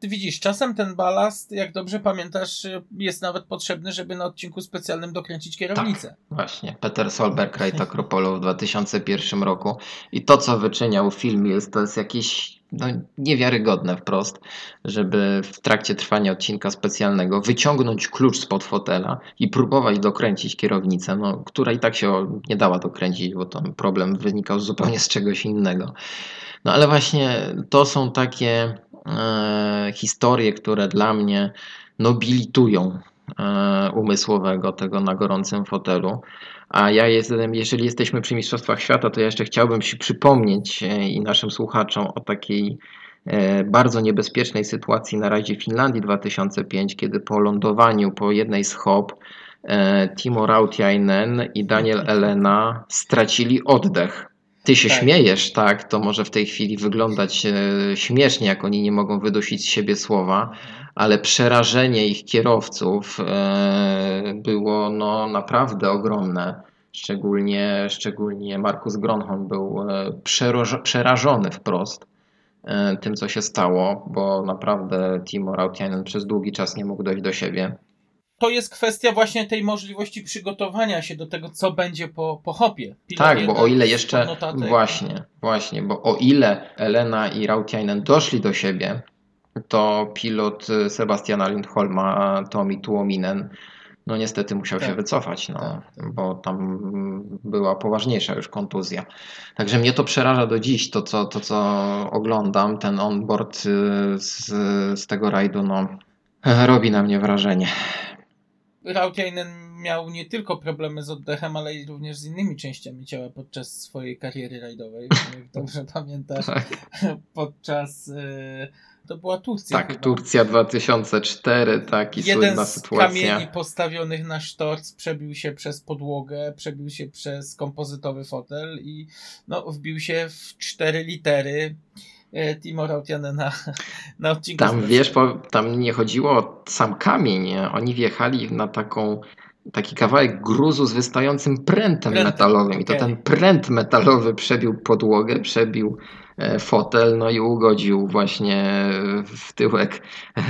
Ty widzisz, czasem ten balast, jak dobrze pamiętasz, jest nawet potrzebny, żeby na odcinku specjalnym dokręcić kierownicę. Właśnie, Peter Solberg, Rajd Akropolu w 2001 roku. I to, co wyczyniał film, jest, to jest jakieś no, niewiarygodne wprost, żeby w trakcie trwania odcinka specjalnego wyciągnąć klucz spod fotela i próbować dokręcić kierownicę, no, która i tak się nie dała dokręcić, bo tam problem wynikał zupełnie z czegoś innego. No ale właśnie to są takie historie, które dla mnie nobilitują e, umysłowego tego na gorącym fotelu. A ja jestem, jeżeli jesteśmy przy Mistrzostwach Świata, to ja jeszcze chciałbym się przypomnieć e, i naszym słuchaczom o takiej e, bardzo niebezpiecznej sytuacji na rajdzie Finlandii 2005, kiedy po lądowaniu po jednej z hop e, Timo Rautiainen i Daniel Elena stracili oddech. Ty się Tak. śmiejesz, tak? To może w tej chwili wyglądać e, śmiesznie, jak oni nie mogą wydusić z siebie słowa, ale przerażenie ich kierowców e, było no, naprawdę ogromne. Szczególnie, szczególnie Markus Gronholm był e, przerażony wprost tym, co się stało, bo naprawdę Timo Rautiainen przez długi czas nie mógł dojść do siebie. To jest kwestia właśnie tej możliwości przygotowania się do tego, co będzie po, po hopie. Pilot Tak, bo o ile jeszcze. notatek- Właśnie, właśnie, bo o ile Elena i Rautiainen doszli do siebie, to pilot y, Sebastiana Lindholma, Tomi Tuominen, no niestety musiał się Tak. wycofać, no, Tak. bo tam była poważniejsza już kontuzja. Także mnie to przeraża do dziś, to co, to, co oglądam, ten onboard y, z, z tego rajdu, no, robi na mnie wrażenie. Rautiainen miał nie tylko problemy z oddechem, ale i również z innymi częściami ciała podczas swojej kariery rajdowej. Jak dobrze pamiętasz, podczas. y, To była Turcja. Tak, chyba. Turcja 2004, tak, i Jeden słynna z sytuacja. kamieni postawionych na sztorc przebił się przez podłogę, przebił się przez kompozytowy fotel i no, wbił się w cztery litery Timo Rautianena na odcinku. Tam wiesz, bo tam nie chodziło o sam kamień, oni wjechali na taką, taki kawałek gruzu z wystającym prętem, metalowym. I to ten pręt metalowy przebił podłogę, przebił e, fotel, no i ugodził właśnie w tyłek e,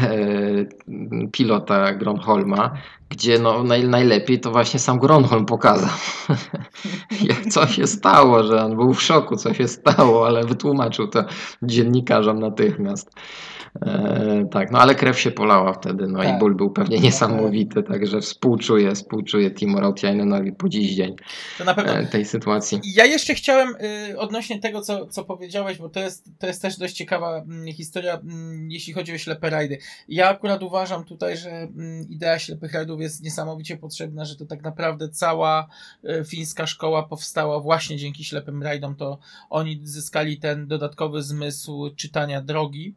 pilota Gronholma, gdzie no naj, najlepiej to właśnie sam Gronholm pokazał, co się stało, że on był w szoku, co się stało, ale wytłumaczył to dziennikarzom natychmiast. E, tak, no ale krew się polała wtedy, no Tak. i ból był pewnie niesamowity, także współczuję, współczuję Timo Rautiainenowi po dziś dzień pewno e, tej sytuacji. Ja jeszcze chciałem y, odnośnie tego, co, co powiedziałeś, bo to jest, to jest też dość ciekawa mm, historia, mm, jeśli chodzi o ślepe rajdy. Ja akurat uważam tutaj, że mm, idea ślepych rajdów jest niesamowicie potrzebna, że to tak naprawdę cała y, fińska szkoła powstała właśnie dzięki ślepym rajdom, to oni zyskali ten dodatkowy zmysł czytania drogi.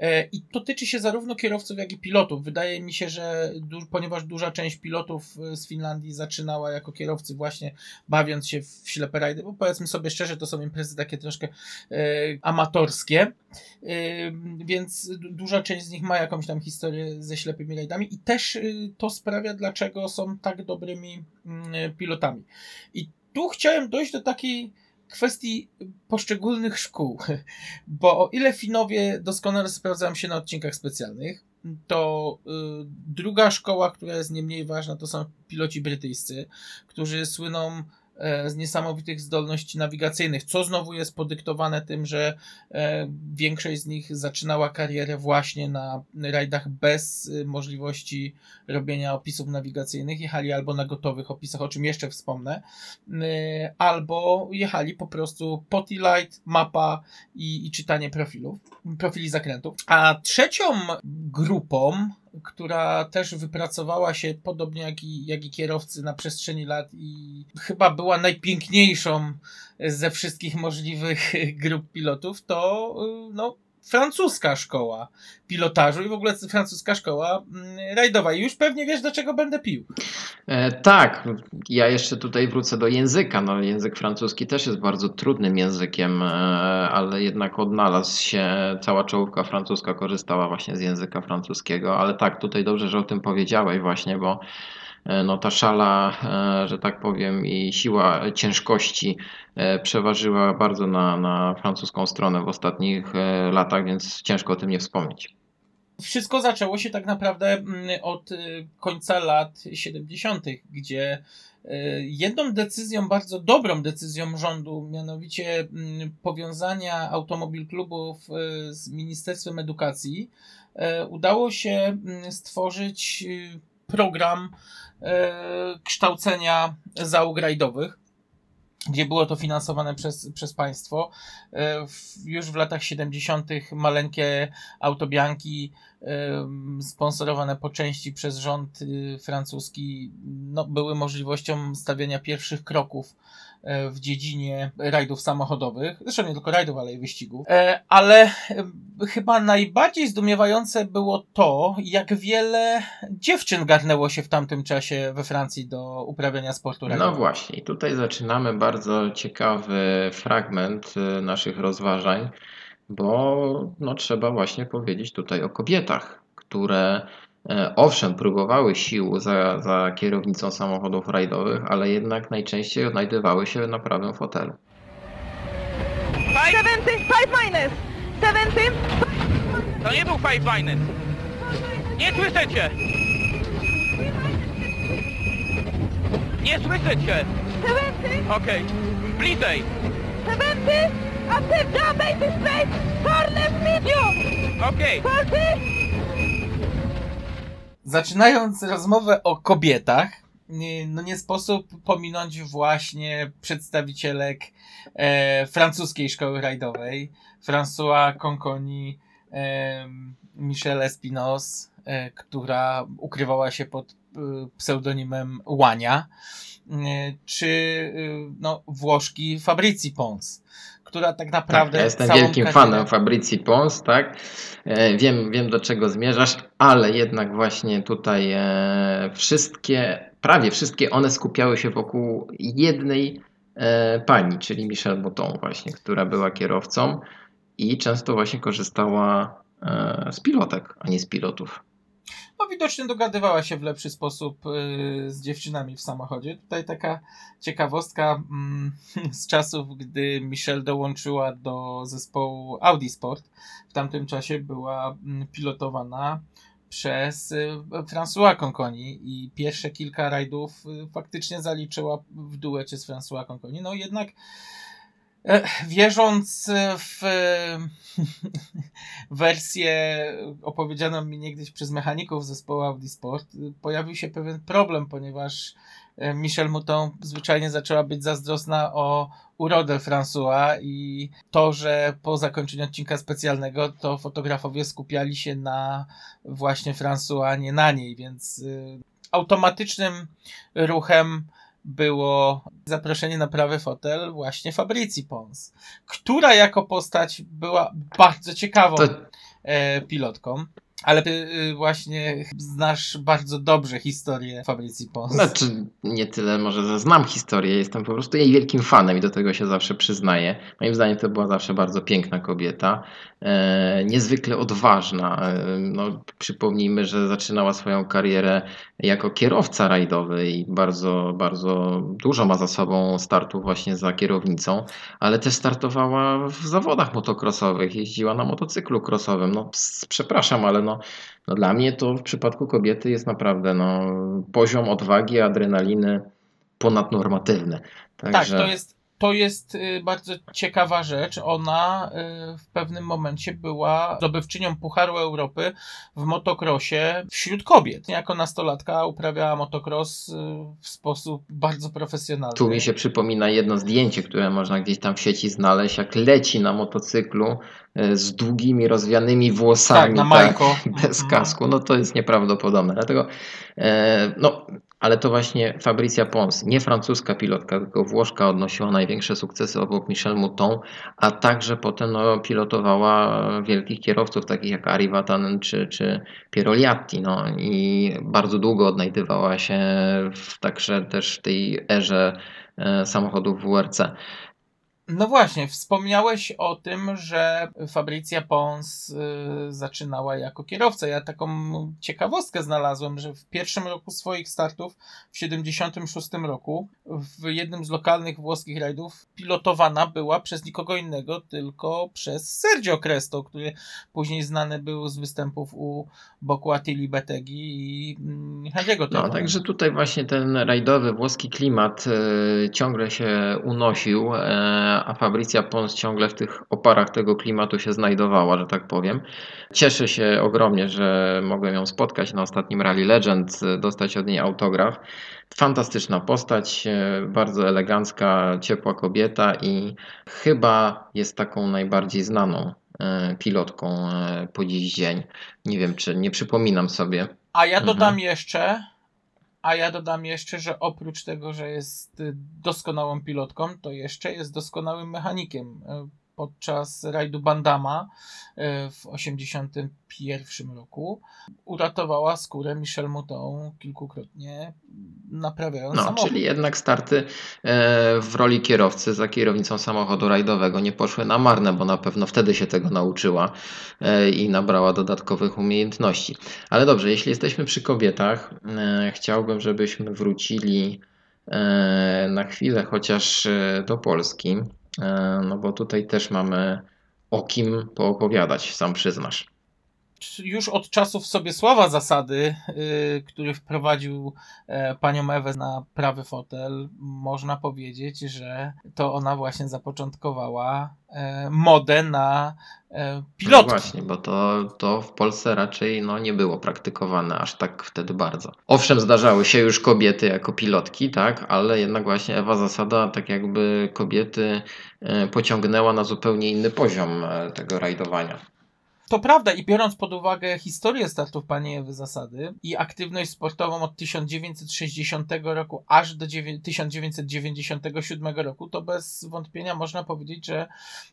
E, I to tyczy się zarówno kierowców, jak i pilotów. Wydaje mi się, że du- ponieważ duża część pilotów y, z Finlandii zaczynała jako kierowcy właśnie bawiąc się w ślepe rajdy, bo powiedzmy sobie szczerze, to są imprezy takie troszkę e, amatorskie, e, więc du- duża część z nich ma jakąś tam historię ze ślepymi rajdami i też e, to sprawia, dlaczego są tak dobrymi mm, pilotami. I tu chciałem dojść do takiej kwestii poszczególnych szkół, bo o ile Finowie doskonale sprawdzają się na odcinkach specjalnych, to y, druga szkoła, która jest nie mniej ważna, to są piloci brytyjscy, którzy słyną z niesamowitych zdolności nawigacyjnych, co znowu jest podyktowane tym, że e, większość z nich zaczynała karierę właśnie na rajdach bez y, możliwości robienia opisów nawigacyjnych. Jechali albo na gotowych opisach, o czym jeszcze wspomnę, y, albo jechali po prostu potty light, mapa i, i czytanie profilów, profili zakrętów. A trzecią grupą, która też wypracowała się podobnie jak i, jak i kierowcy na przestrzeni lat i chyba była najpiękniejszą ze wszystkich możliwych grup pilotów, to y, no, francuska szkoła pilotażu i w ogóle francuska szkoła mm, rajdowa. I już pewnie wiesz, do czego będę pił. E, tak, ja jeszcze tutaj wrócę do języka. No, język francuski też jest bardzo trudnym językiem, e, ale jednak odnalazł się, cała czołówka francuska korzystała właśnie z języka francuskiego, ale tak, tutaj dobrze, że o tym powiedziałeś właśnie, bo no, ta szala, e, że tak powiem, i siła ciężkości e, przeważyła bardzo na, na francuską stronę w ostatnich e, latach, więc ciężko o tym nie wspomnieć. Wszystko zaczęło się tak naprawdę mm, od końca lat 70., gdzie jedną decyzją, bardzo dobrą decyzją rządu, mianowicie mm, powiązania automobil klubów z Ministerstwem Edukacji, udało się mm, stworzyć program kształcenia załóg rajdowych gdzie było to finansowane przez, przez państwo. E, już w latach 70. maleńkie autobianki em, sponsorowane po części przez rząd y, francuski no, były możliwością stawiania pierwszych kroków e, w dziedzinie rajdów samochodowych. Zresztą nie tylko rajdów, ale i wyścigów. E, Ale em, chyba najbardziej zdumiewające było to, jak wiele dziewczyn garnęło się w tamtym czasie we Francji do uprawiania sportu rajdowego. No właśnie, i tutaj zaczynamy bardzo ciekawy fragment naszych rozważań, bo no, trzeba właśnie powiedzieć tutaj o kobietach, które e, owszem próbowały sił za, za kierownicą samochodów rajdowych, ale jednak najczęściej odnajdywały się na prawym fotelu. Five, 70, 5 minus. 70, to nie był five minus. Nie słyszę cię. Nie słyszę cię. 70, Okej. Bliżej. 70. Active down, base straight. Turn left medium. Okej. 40. Zaczynając rozmowę o kobietach, no nie sposób pominąć właśnie przedstawicielek e, francuskiej szkoły rajdowej, François Conconi, e, Michelle Espinos, e, która ukrywała się pod e, pseudonimem Łania, e, czy e, no, Włoszki Fabrici Pons, która tak naprawdę Tak, ja jestem wielkim karierę- fanem Fabrici Pons, tak? E, Wiem, wiem do czego zmierzasz, ale jednak właśnie tutaj e, wszystkie, prawie wszystkie one skupiały się wokół jednej e, pani, czyli Michelle Mouton właśnie, która była kierowcą i często właśnie korzystała z pilotek, a nie z pilotów. No widocznie dogadywała się w lepszy sposób y, z dziewczynami w samochodzie. Tutaj taka ciekawostka mm, z czasów, gdy Michelle dołączyła do zespołu Audi Sport. W tamtym czasie była mm, pilotowana przez y, François Conconi i pierwsze kilka rajdów y, faktycznie zaliczyła w duecie z François Conconi. No jednak wierząc w e, wersję opowiedzianą mi niegdyś przez mechaników zespołu Audi Sport, pojawił się pewien problem, ponieważ e, Michel Mouton zwyczajnie zaczęła być zazdrosna o urodę François i to, że po zakończeniu odcinka specjalnego to fotografowie skupiali się na właśnie François, nie na niej, więc y, automatycznym ruchem było zaproszenie na prawy fotel właśnie Fabrici Pons, która jako postać była bardzo ciekawą To e, pilotką. Ale ty y, właśnie znasz bardzo dobrze historię Fabrici Pons. Znaczy, nie tyle może, że znam historię, jestem po prostu jej wielkim fanem i do tego się zawsze przyznaję. Moim zdaniem to była zawsze bardzo piękna kobieta, e, niezwykle odważna. E, no, przypomnijmy, że zaczynała swoją karierę jako kierowca rajdowy i bardzo, bardzo dużo ma za sobą startów właśnie za kierownicą, ale też startowała w zawodach motocrossowych, jeździła na motocyklu crossowym. No, przepraszam, ale no, no dla mnie to w przypadku kobiety jest naprawdę no, poziom odwagi, adrenaliny ponadnormatywny. Tak, Także to jest, to jest y, bardzo ciekawa rzecz. Ona y, w pewnym momencie była zdobywczynią Pucharu Europy w motocrossie wśród kobiet. Jako nastolatka uprawiała motocross y, w sposób bardzo profesjonalny. tu mi się przypomina jedno zdjęcie, które można gdzieś tam w sieci znaleźć, jak leci na motocyklu z długimi, rozwianymi włosami, Tak, na Majko. bez Mhm. kasku. No to jest nieprawdopodobne. Dlatego, e, no, ale to właśnie Fabricia Pons, nie francuska pilotka, tylko włoszka odnosiła największe sukcesy obok Michel Mouton, a także potem no, pilotowała wielkich kierowców, takich jak Ari Vatanen czy, czy Piero no i bardzo długo odnajdywała się w, także też w tej erze e, samochodów WRC. No właśnie, wspomniałeś o tym, że Fabrycja Pons y, zaczynała jako kierowca. Ja taką ciekawostkę znalazłem, że w pierwszym roku swoich startów, w 76 roku, w jednym z lokalnych włoskich rajdów pilotowana była przez nikogo innego, tylko przez Sergio Cresto, który później znany był z występów u boku Attili Betegi i mm, Henry'ego No, także tutaj właśnie ten rajdowy włoski klimat e, ciągle się unosił, a Fabrycja Pons ciągle w tych oparach tego klimatu się znajdowała, że tak powiem. Cieszę się ogromnie, że mogłem ją spotkać na ostatnim Rally Legend, dostać od niej autograf. Fantastyczna postać, e, bardzo elegancka, ciepła kobieta i chyba jest taką najbardziej znaną e, pilotką e, po dziś dzień. Nie wiem, czy nie przypominam sobie. A ja dodam Mhm. jeszcze, a ja dodam jeszcze, że oprócz tego, że jest doskonałą pilotką, to jeszcze jest doskonałym mechanikiem. Podczas rajdu Bandama y, w 81 roku uratowała skórę Michel Mouton kilkukrotnie, naprawiając No, samochód. czyli jednak starty e, w roli kierowcy za kierownicą samochodu rajdowego nie poszły na marne, bo na pewno wtedy się tego nauczyła e, i nabrała dodatkowych umiejętności. Ale dobrze, jeśli jesteśmy przy kobietach, e, chciałbym, żebyśmy wrócili e, na chwilę chociaż e, do Polski, e, no bo tutaj też mamy o kim poopowiadać, sam przyznasz. Już od czasów Sobiesława Zasady, y, który wprowadził e, panią Ewę na prawy fotel, można powiedzieć, że to ona właśnie zapoczątkowała e, modę na e, No pilotki. właśnie, bo to, to w Polsce raczej no, nie było praktykowane aż tak wtedy bardzo. Owszem, zdarzały się już kobiety jako pilotki, tak, ale jednak właśnie Ewa Zasada tak jakby kobiety e, pociągnęła na zupełnie inny poziom tego rajdowania. To prawda i biorąc pod uwagę historię startów pani Ewy Zasady i aktywność sportową od 1960 roku aż do dziewię- 1997 roku, to bez wątpienia można powiedzieć, że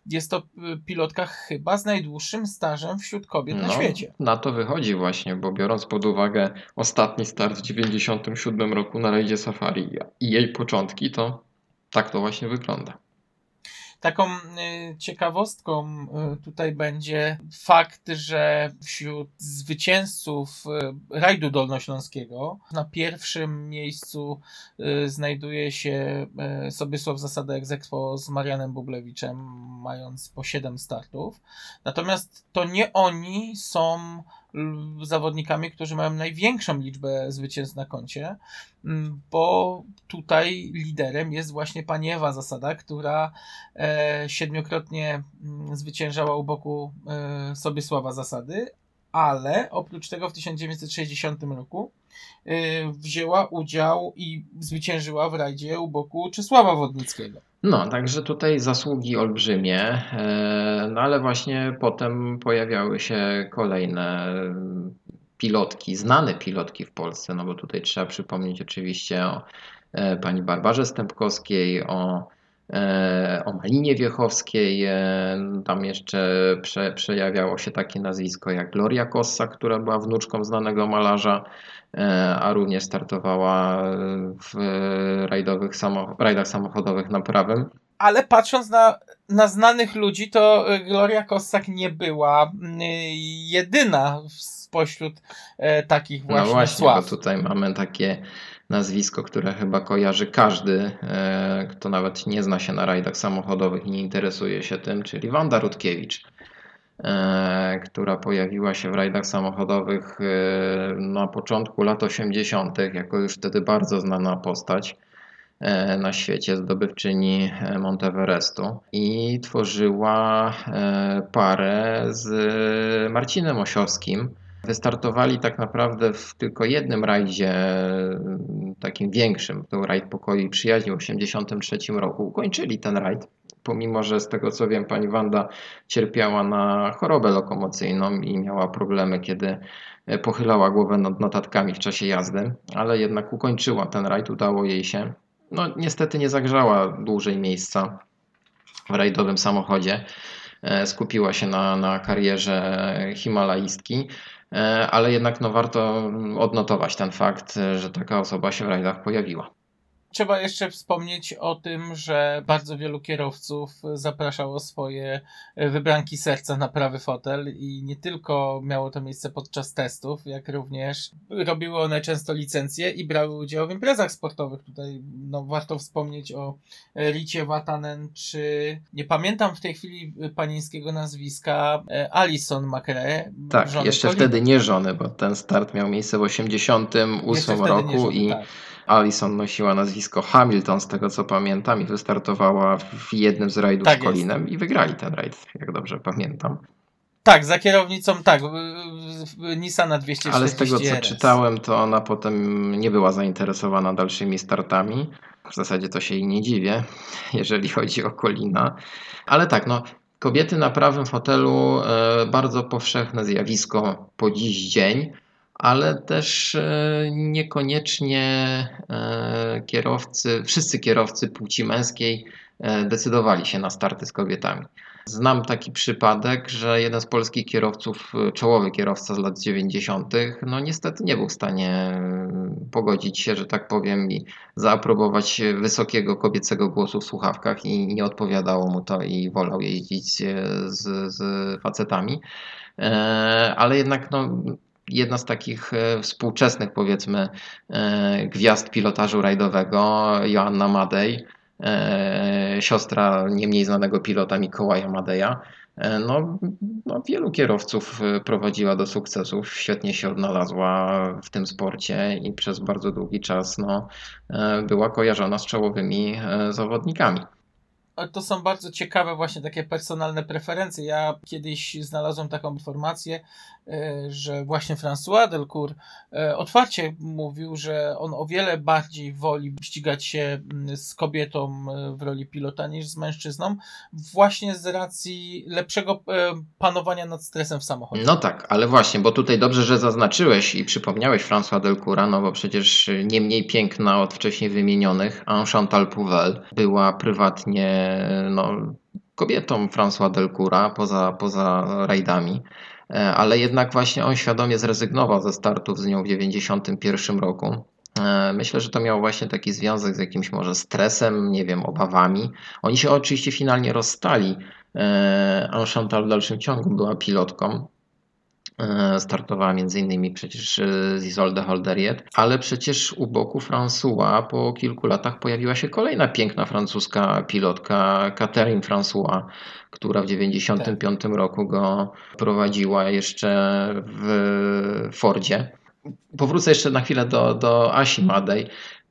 jest to y, pilotka chyba z najdłuższym stażem wśród kobiet na No, świecie. Na to wychodzi właśnie, bo biorąc pod uwagę ostatni start w 97 roku na rajdzie Safari i jej początki, to tak to właśnie wygląda. Taką y, ciekawostką y, tutaj będzie fakt, że wśród zwycięzców y, rajdu dolnośląskiego na pierwszym miejscu znajduje się Sobiesław Zasada Egzekwo z Marianem Bublewiczem, mając po 7 startów. Natomiast to nie oni są zawodnikami, którzy mają największą liczbę zwycięstw na koncie, m, bo tutaj liderem jest właśnie pani Ewa Zasada, która e, siedmiokrotnie mm, zwyciężała u boku e, Sobiesława Zasady, ale oprócz tego w 1960 roku e, wzięła udział i zwyciężyła w rajdzie u boku Czesława Wodnickiego. No, także tutaj zasługi olbrzymie, e, no ale właśnie potem pojawiały się kolejne pilotki, znane pilotki w Polsce, no bo tutaj trzeba przypomnieć oczywiście o e, pani Barbarze Stępkowskiej, o, o Malinie Wiechowskiej, e, tam jeszcze prze, przejawiało się takie nazwisko jak Gloria Kossa, która była wnuczką znanego malarza, e, a również startowała w rajdowych samo, rajdach samochodowych na prawym. Ale patrząc na, na znanych ludzi, to e, Gloria Kossak nie była jedyna spośród e, takich No właśnie, właśnie, sław. bo tutaj mamy takie nazwisko, które chyba kojarzy każdy, e, kto nawet nie zna się na rajdach samochodowych i nie interesuje się tym, czyli Wanda Rutkiewicz, e, która pojawiła się w rajdach samochodowych e, na początku lat 80., jako już wtedy bardzo znana postać na świecie, zdobywczyni Monteverestu i tworzyła parę z Marcinem Osiowskim. Wystartowali tak naprawdę w tylko jednym rajdzie, mm, takim większym, to rajd pokoju i przyjaźni w 1983 roku. Ukończyli ten rajd, pomimo że z tego co wiem, pani Wanda cierpiała na chorobę lokomocyjną i miała problemy, kiedy e, pochylała głowę nad notatkami w czasie jazdy, ale jednak ukończyła ten rajd, udało jej się. No niestety nie zagrzała dłużej miejsca w rajdowym samochodzie. E, Skupiła się na, na karierze himalaistki, e, ale jednak no, warto odnotować ten fakt, e, że taka osoba się w rajdach pojawiła. Trzeba jeszcze wspomnieć o tym, że bardzo wielu kierowców zapraszało swoje wybranki serca na prawy fotel i nie tylko miało to miejsce podczas testów, jak również robiły one często licencje i brały udział w imprezach sportowych. Tutaj no, warto wspomnieć o Ricie Watanen, czy nie pamiętam w tej chwili panieńskiego nazwiska, e, Alison McRae. Tak, jeszcze Colina. wtedy nie żony, bo ten start miał miejsce w 88 Jeszcze wtedy nie roku żony, i tak. Alison nosiła nazwisko Hamilton, z tego co pamiętam, i wystartowała w jednym z rajdów Tak z Colinem i wygrali ten rajd, jak dobrze pamiętam. Tak, za kierownicą, tak, Nissana 240 Ale z tego co RS. czytałem, to ona potem nie była zainteresowana dalszymi startami. W zasadzie to się jej nie dziwię, jeżeli chodzi o Colina. Ale tak, no, kobiety na prawym fotelu e, bardzo powszechne zjawisko po dziś dzień, ale też e, niekoniecznie e, kierowcy, wszyscy kierowcy płci męskiej e, decydowali się na starty z kobietami. Znam taki przypadek, że jeden z polskich kierowców, czołowy kierowca z lat 90., no niestety nie był w stanie pogodzić się, że tak powiem, i zaaprobować wysokiego kobiecego głosu w słuchawkach i nie odpowiadało mu to i wolał jeździć z, z facetami. Ale jednak no, jedna z takich e, współczesnych, powiedzmy, e, gwiazd pilotażu rajdowego, Joanna Madej, e, siostra nie mniej znanego pilota Mikołaja Madeja, no, no, wielu kierowców prowadziła do sukcesów, świetnie się odnalazła w tym sporcie i przez bardzo długi czas no, była kojarzona z czołowymi zawodnikami. To są bardzo ciekawe właśnie takie personalne preferencje. Ja kiedyś znalazłem taką informację, e, że właśnie François Delcourt e, otwarcie mówił, że on o wiele bardziej woli ścigać się mm, z kobietą e, w roli pilota niż z mężczyzną, właśnie z racji lepszego panowania nad stresem w samochodzie. No tak, ale właśnie, bo tutaj dobrze, że zaznaczyłeś i przypomniałeś François Delcoura, no bo przecież nie mniej piękna od wcześniej wymienionych, Anne Chantal Pouvel, była prywatnie no, kobietą François Delcoura poza, poza rajdami, E, ale jednak właśnie on świadomie zrezygnował ze startów z nią w 1991 roku. E, Myślę, że to miało właśnie taki związek z jakimś może stresem, nie wiem, obawami. Oni się oczywiście finalnie rozstali. E, Anne Chantal w dalszym ciągu była pilotką. E, Startowała między innymi przecież e, z Isolde Holderiet, ale przecież u boku François po kilku latach pojawiła się kolejna piękna francuska pilotka, Catherine François, która w 1995 roku go prowadziła jeszcze w Fordzie. Powrócę jeszcze na chwilę do, do Asi Madej.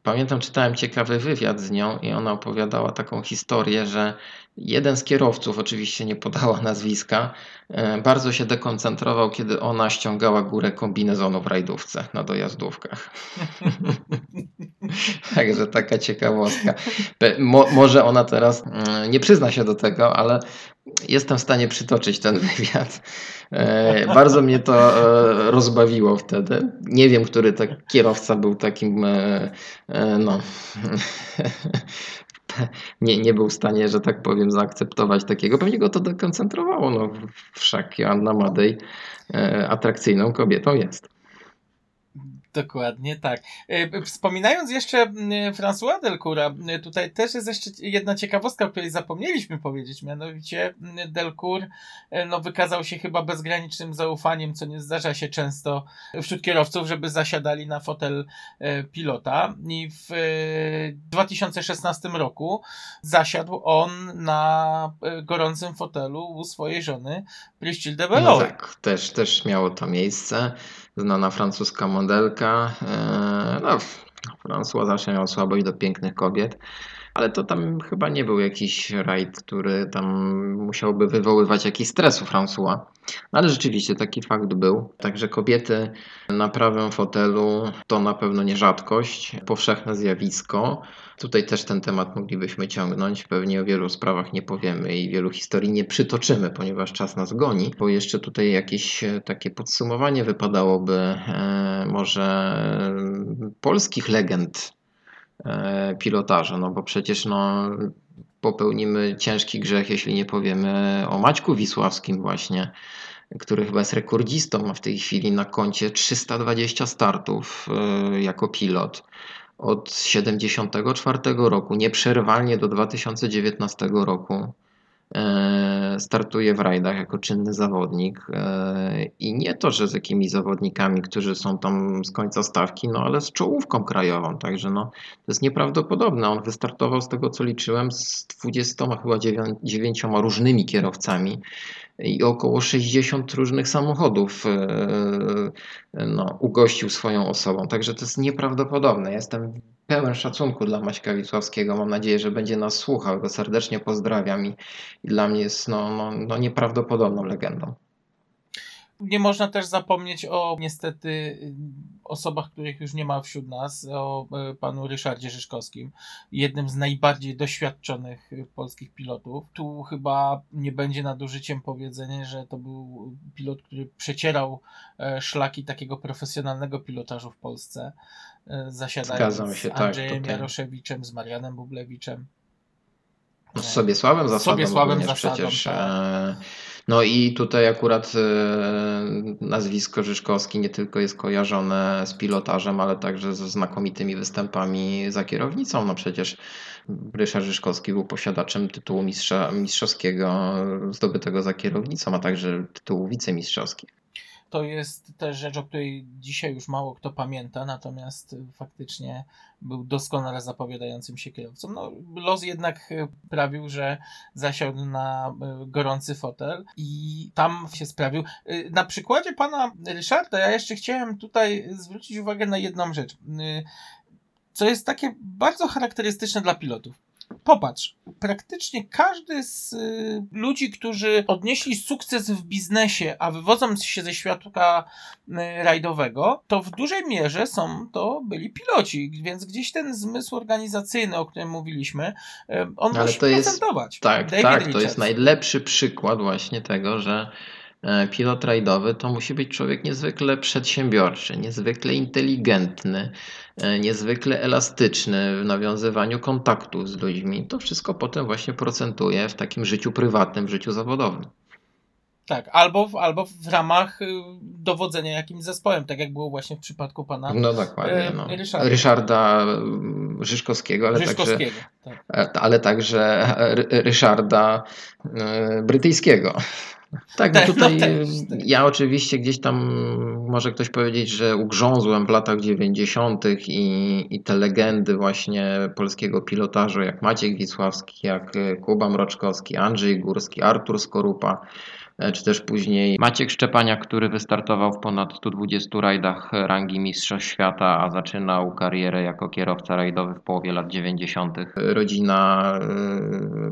Pamiętam, czytałem ciekawy wywiad z nią i ona opowiadała taką historię, że jeden z kierowców, oczywiście nie podała nazwiska, e, bardzo się dekoncentrował, kiedy ona ściągała górę kombinezonu w rajdówce na dojazdówkach. Także taka ciekawostka. Mo, może ona teraz mm, nie przyzna się do tego, ale jestem w stanie przytoczyć ten wywiad. E, Bardzo mnie to e, rozbawiło wtedy. Nie wiem, który tak kierowca był takim, e, no, nie, nie był w stanie, że tak powiem, zaakceptować takiego. Pewnie go to dekoncentrowało. No, wszak Joanna Madej atrakcyjną kobietą jest. Dokładnie tak. E, Wspominając jeszcze François Delcoura, tutaj też jest jeszcze jedna ciekawostka, o której zapomnieliśmy powiedzieć, mianowicie Delcourt e, no, wykazał się chyba bezgranicznym zaufaniem, co nie zdarza się często wśród kierowców, żeby zasiadali na fotel e, pilota i w e, 2016 roku zasiadł on na gorącym fotelu u swojej żony Priscille de No Belloy. tak, też, też miało to miejsce. Znana francuska modelka. e, No, François zawsze miał słabość do pięknych kobiet, ale to tam chyba nie był jakiś rajd, który tam musiałby wywoływać jakiś stres u François. No, ale rzeczywiście taki fakt był. Także kobiety na prawym fotelu to na pewno nie rzadkość, powszechne zjawisko. Tutaj też ten temat moglibyśmy ciągnąć. Pewnie o wielu sprawach nie powiemy i wielu historii nie przytoczymy, ponieważ czas nas goni. Bo jeszcze tutaj jakieś e, takie podsumowanie wypadałoby e, może polskich legend pilotażu, no bo przecież no, popełnimy ciężki grzech, jeśli nie powiemy o Maćku Wisławskim właśnie, który chyba jest rekordzistą, ma w tej chwili na koncie 320 startów e, jako pilot. od 74 roku, nieprzerwanie do 2019 roku e, startuje w rajdach jako czynny zawodnik e, i nie to, że z jakimiś zawodnikami, którzy są tam z końca stawki, no ale z czołówką krajową, także no to jest nieprawdopodobne. On wystartował z tego co liczyłem z 20 chyba 9 różnymi kierowcami i około 60 różnych samochodów e, no, ugościł swoją osobą. Także to jest nieprawdopodobne. Jestem pełen szacunku dla Maćka Wisławskiego. Mam nadzieję, że będzie nas słuchał. Go serdecznie pozdrawiam i, i dla mnie jest no, no, no nieprawdopodobną legendą. Nie można też zapomnieć o niestety osobach, których już nie ma wśród nas, o y, panu Ryszardzie Rzeszkowskim, jednym z najbardziej doświadczonych y, polskich pilotów. Tu chyba nie będzie nadużyciem powiedzenie, że to był pilot, który przecierał e, szlaki takiego profesjonalnego pilotażu w Polsce, e, zasiadając Zgadzam się, z tak, Andrzejem tutaj. Jaroszewiczem, z Marianem Bublewiczem. Z Sobiesławem Zasadą Sobiesławem Zasadą, przecież. tak. e, No i tutaj akurat e, nazwisko Żyżkowski nie tylko jest kojarzone z pilotażem, ale także ze znakomitymi występami za kierownicą. No przecież Ryszard Żyżkowski był posiadaczem tytułu mistrza, mistrzowskiego zdobytego za kierownicą, a także tytułu wicemistrzowskiego. To jest też rzecz, o której dzisiaj już mało kto pamięta, natomiast y, faktycznie był doskonale zapowiadającym się kierowcą. No, los jednak y, prawił, że zasiadł na y, gorący fotel i tam się sprawił. Y, Na przykładzie pana Ryszarda ja jeszcze chciałem tutaj zwrócić uwagę na jedną rzecz, y, co jest takie bardzo charakterystyczne dla pilotów. Popatrz, praktycznie każdy z y, ludzi, którzy odnieśli sukces w biznesie, a wywodząc się ze świata y, rajdowego, to w dużej mierze są to byli piloci, więc gdzieś ten zmysł organizacyjny, o którym mówiliśmy, y, on Ale musi to jest- procentować. Tak, David tak, to Richards. jest najlepszy przykład właśnie tego, że pilot rajdowy to musi być człowiek niezwykle przedsiębiorczy, niezwykle inteligentny, e, niezwykle elastyczny w nawiązywaniu kontaktów z ludźmi. To wszystko potem właśnie procentuje w takim życiu prywatnym, w życiu zawodowym. Tak, albo w, albo w ramach y, dowodzenia jakimś zespołem, tak jak było właśnie w przypadku pana No dokładnie. e, No. Ryszarda. Ryszarda mm, Żyżkowskiego, ale także Żyżkowskiego. Tak. E, ale także Ry- Ryszarda e, brytyjskiego. Tak, no Tak, no tutaj tak. ja oczywiście gdzieś tam może ktoś powiedzieć, że ugrzązłem w latach 90. i, i te legendy właśnie polskiego pilotażu, jak Maciek Wisławski, jak e, Kuba Mroczkowski, Andrzej Górski, Artur Skorupa, czy też później Maciek Szczepania, który wystartował w ponad 120 rajdach rangi Mistrza Świata, a zaczynał karierę jako kierowca rajdowy w połowie lat 90. Rodzina e,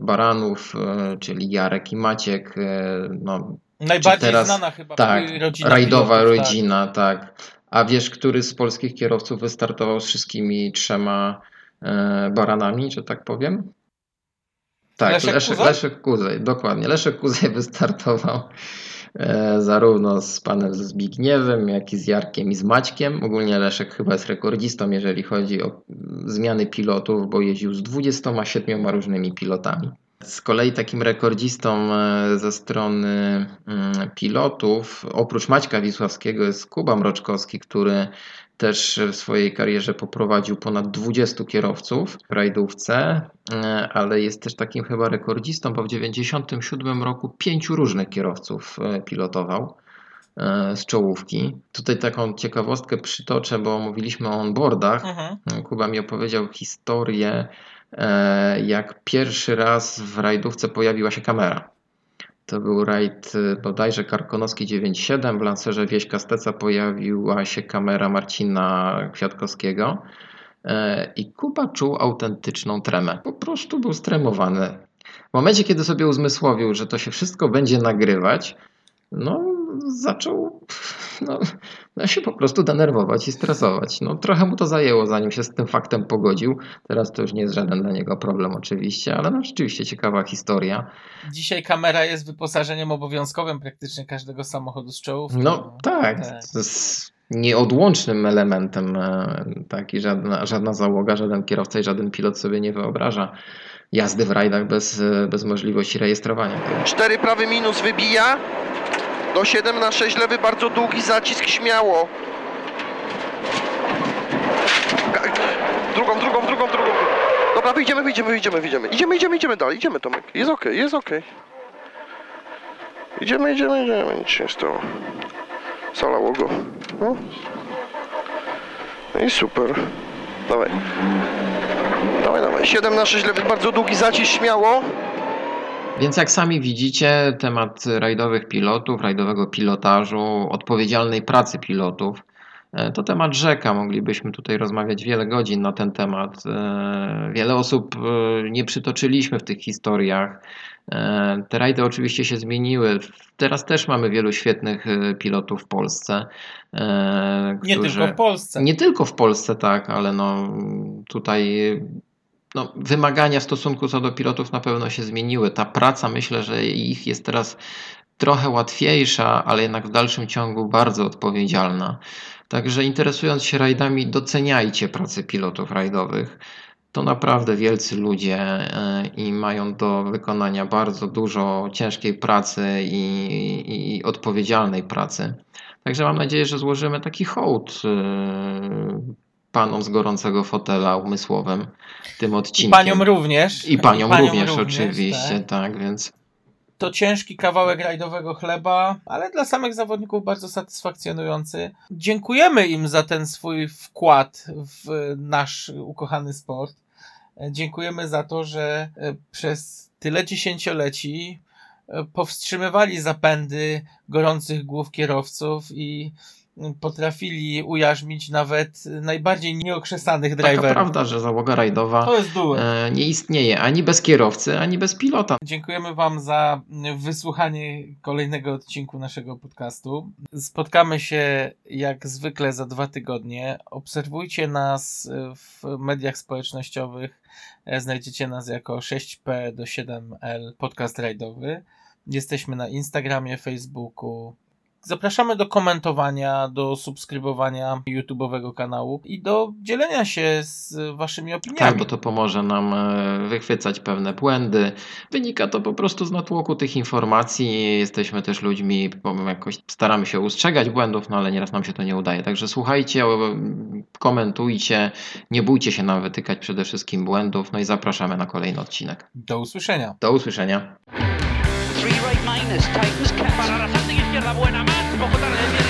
Baranów, e, czyli Jarek i Maciek, e, no, Najbardziej teraz- znana chyba tak, rodzina rajdowa pilotów, rodzina, tak. A wiesz, który z polskich kierowców wystartował z wszystkimi trzema e, baranami, że tak powiem? Tak, Leszek Leszek, Kuzaj? Leszek Kuzaj, dokładnie. Leszek Kuzaj wystartował e, zarówno z panem Zbigniewem, jak i z Jarkiem i z Maćkiem. Ogólnie Leszek chyba jest rekordzistą, jeżeli chodzi o mm, zmiany pilotów, bo jeździł z 27 różnymi pilotami. Z kolei takim rekordzistą e, ze strony mm, pilotów, oprócz Maćka Wisławskiego, jest Kuba Mroczkowski, który też w swojej karierze poprowadził ponad 20 kierowców w rajdówce, e, ale jest też takim chyba rekordzistą, bo w 1997 roku pięciu różnych kierowców e, pilotował e, z czołówki. Tutaj taką ciekawostkę przytoczę, bo mówiliśmy o onboardach. Mhm. Kuba mi opowiedział historię, jak pierwszy raz w rajdówce pojawiła się kamera. To był rajd e, bodajże Karkonoski 9.7. W Lancerze Wieśka Steca pojawiła się kamera Marcina Kwiatkowskiego e, i Kuba czuł autentyczną tremę. Po prostu był stremowany. W momencie, kiedy sobie uzmysłowił, że to się wszystko będzie nagrywać, no zaczął no, no się po prostu denerwować i stresować. No, trochę mu to zajęło, zanim się z tym faktem pogodził. Teraz to już nie jest żaden dla niego problem oczywiście, ale no rzeczywiście ciekawa historia. Dzisiaj kamera jest wyposażeniem obowiązkowym praktycznie każdego samochodu z czołówki. No tak, tak. to jest nieodłącznym elementem, e, tak, i żadna, żadna załoga, żaden kierowca i żaden pilot sobie nie wyobraża jazdy w rajdach bez, e, bez możliwości rejestrowania. 4 prawy minus wybija. Do 7 na 6 lewy bardzo długi zacisk śmiało. Drugą, drugą, drugą, drugą. Dobra, wyjdziemy, wyjdziemy, wyjdziemy, wyjdziemy. Idziemy, idziemy, idziemy dalej, idziemy Tomek. Jest okej, jest okej. Idziemy, idziemy, idziemy, nic się stało. Zalało go. No. No i super. Dawaj. Dawaj, dawaj. 7 na 6 lewy, bardzo długi zacisk, śmiało. Więc jak sami widzicie, temat rajdowych pilotów, rajdowego pilotażu, odpowiedzialnej pracy pilotów, e, to temat rzeka. Moglibyśmy tutaj rozmawiać wiele godzin na ten temat. E, Wiele osób e, nie przytoczyliśmy w tych historiach. Te rajdy oczywiście się zmieniły. Teraz też mamy wielu świetnych pilotów w Polsce. e, Nie którzy- tylko w Polsce. nie tylko w Polsce, tak, ale no tutaj no, wymagania w stosunku co do pilotów na pewno się zmieniły. Ta praca, myślę, że ich jest teraz trochę łatwiejsza, ale jednak w dalszym ciągu bardzo odpowiedzialna. Także interesując się rajdami, doceniajcie pracę pilotów rajdowych. To naprawdę wielcy ludzie e, i mają do wykonania bardzo dużo ciężkiej pracy i, i odpowiedzialnej pracy. Także mam nadzieję, że złożymy taki hołd e, panom z gorącego fotela umysłowym tym I odcinkiem. paniom również. I paniom, paniom również, również, oczywiście, tak. tak, więc To ciężki kawałek rajdowego chleba, ale dla samych zawodników bardzo satysfakcjonujący. Dziękujemy im za ten swój wkład w nasz ukochany sport. Dziękujemy za to, że e, przez tyle dziesięcioleci e, powstrzymywali zapędy gorących głów kierowców i potrafili ujarzmić nawet najbardziej nieokrzesanych taka driverów. prawda, że załoga rajdowa e, nie istnieje ani bez kierowcy, ani bez pilota. Dziękujemy Wam za wysłuchanie kolejnego odcinku naszego podcastu. Spotkamy się jak zwykle za dwa tygodnie. Obserwujcie nas w mediach społecznościowych. E, Znajdziecie nas jako 6P do 7L podcast rajdowy. Jesteśmy na Instagramie, Facebooku. Zapraszamy do komentowania, do subskrybowania YouTube'owego kanału i do dzielenia się z Waszymi opiniami. Tak, bo to pomoże nam e, wychwycać pewne błędy. Wynika to po prostu z natłoku tych informacji. Jesteśmy też ludźmi, bo jakoś staramy się ustrzegać błędów, no ale nieraz nam się to nie udaje. Także słuchajcie, komentujcie, nie bójcie się nam wytykać przede wszystkim błędów, no i zapraszamy na kolejny odcinek. Do usłyszenia. Do usłyszenia. Three right minus, tightens cap. Para la izquierda, buena más, poco tarde, viene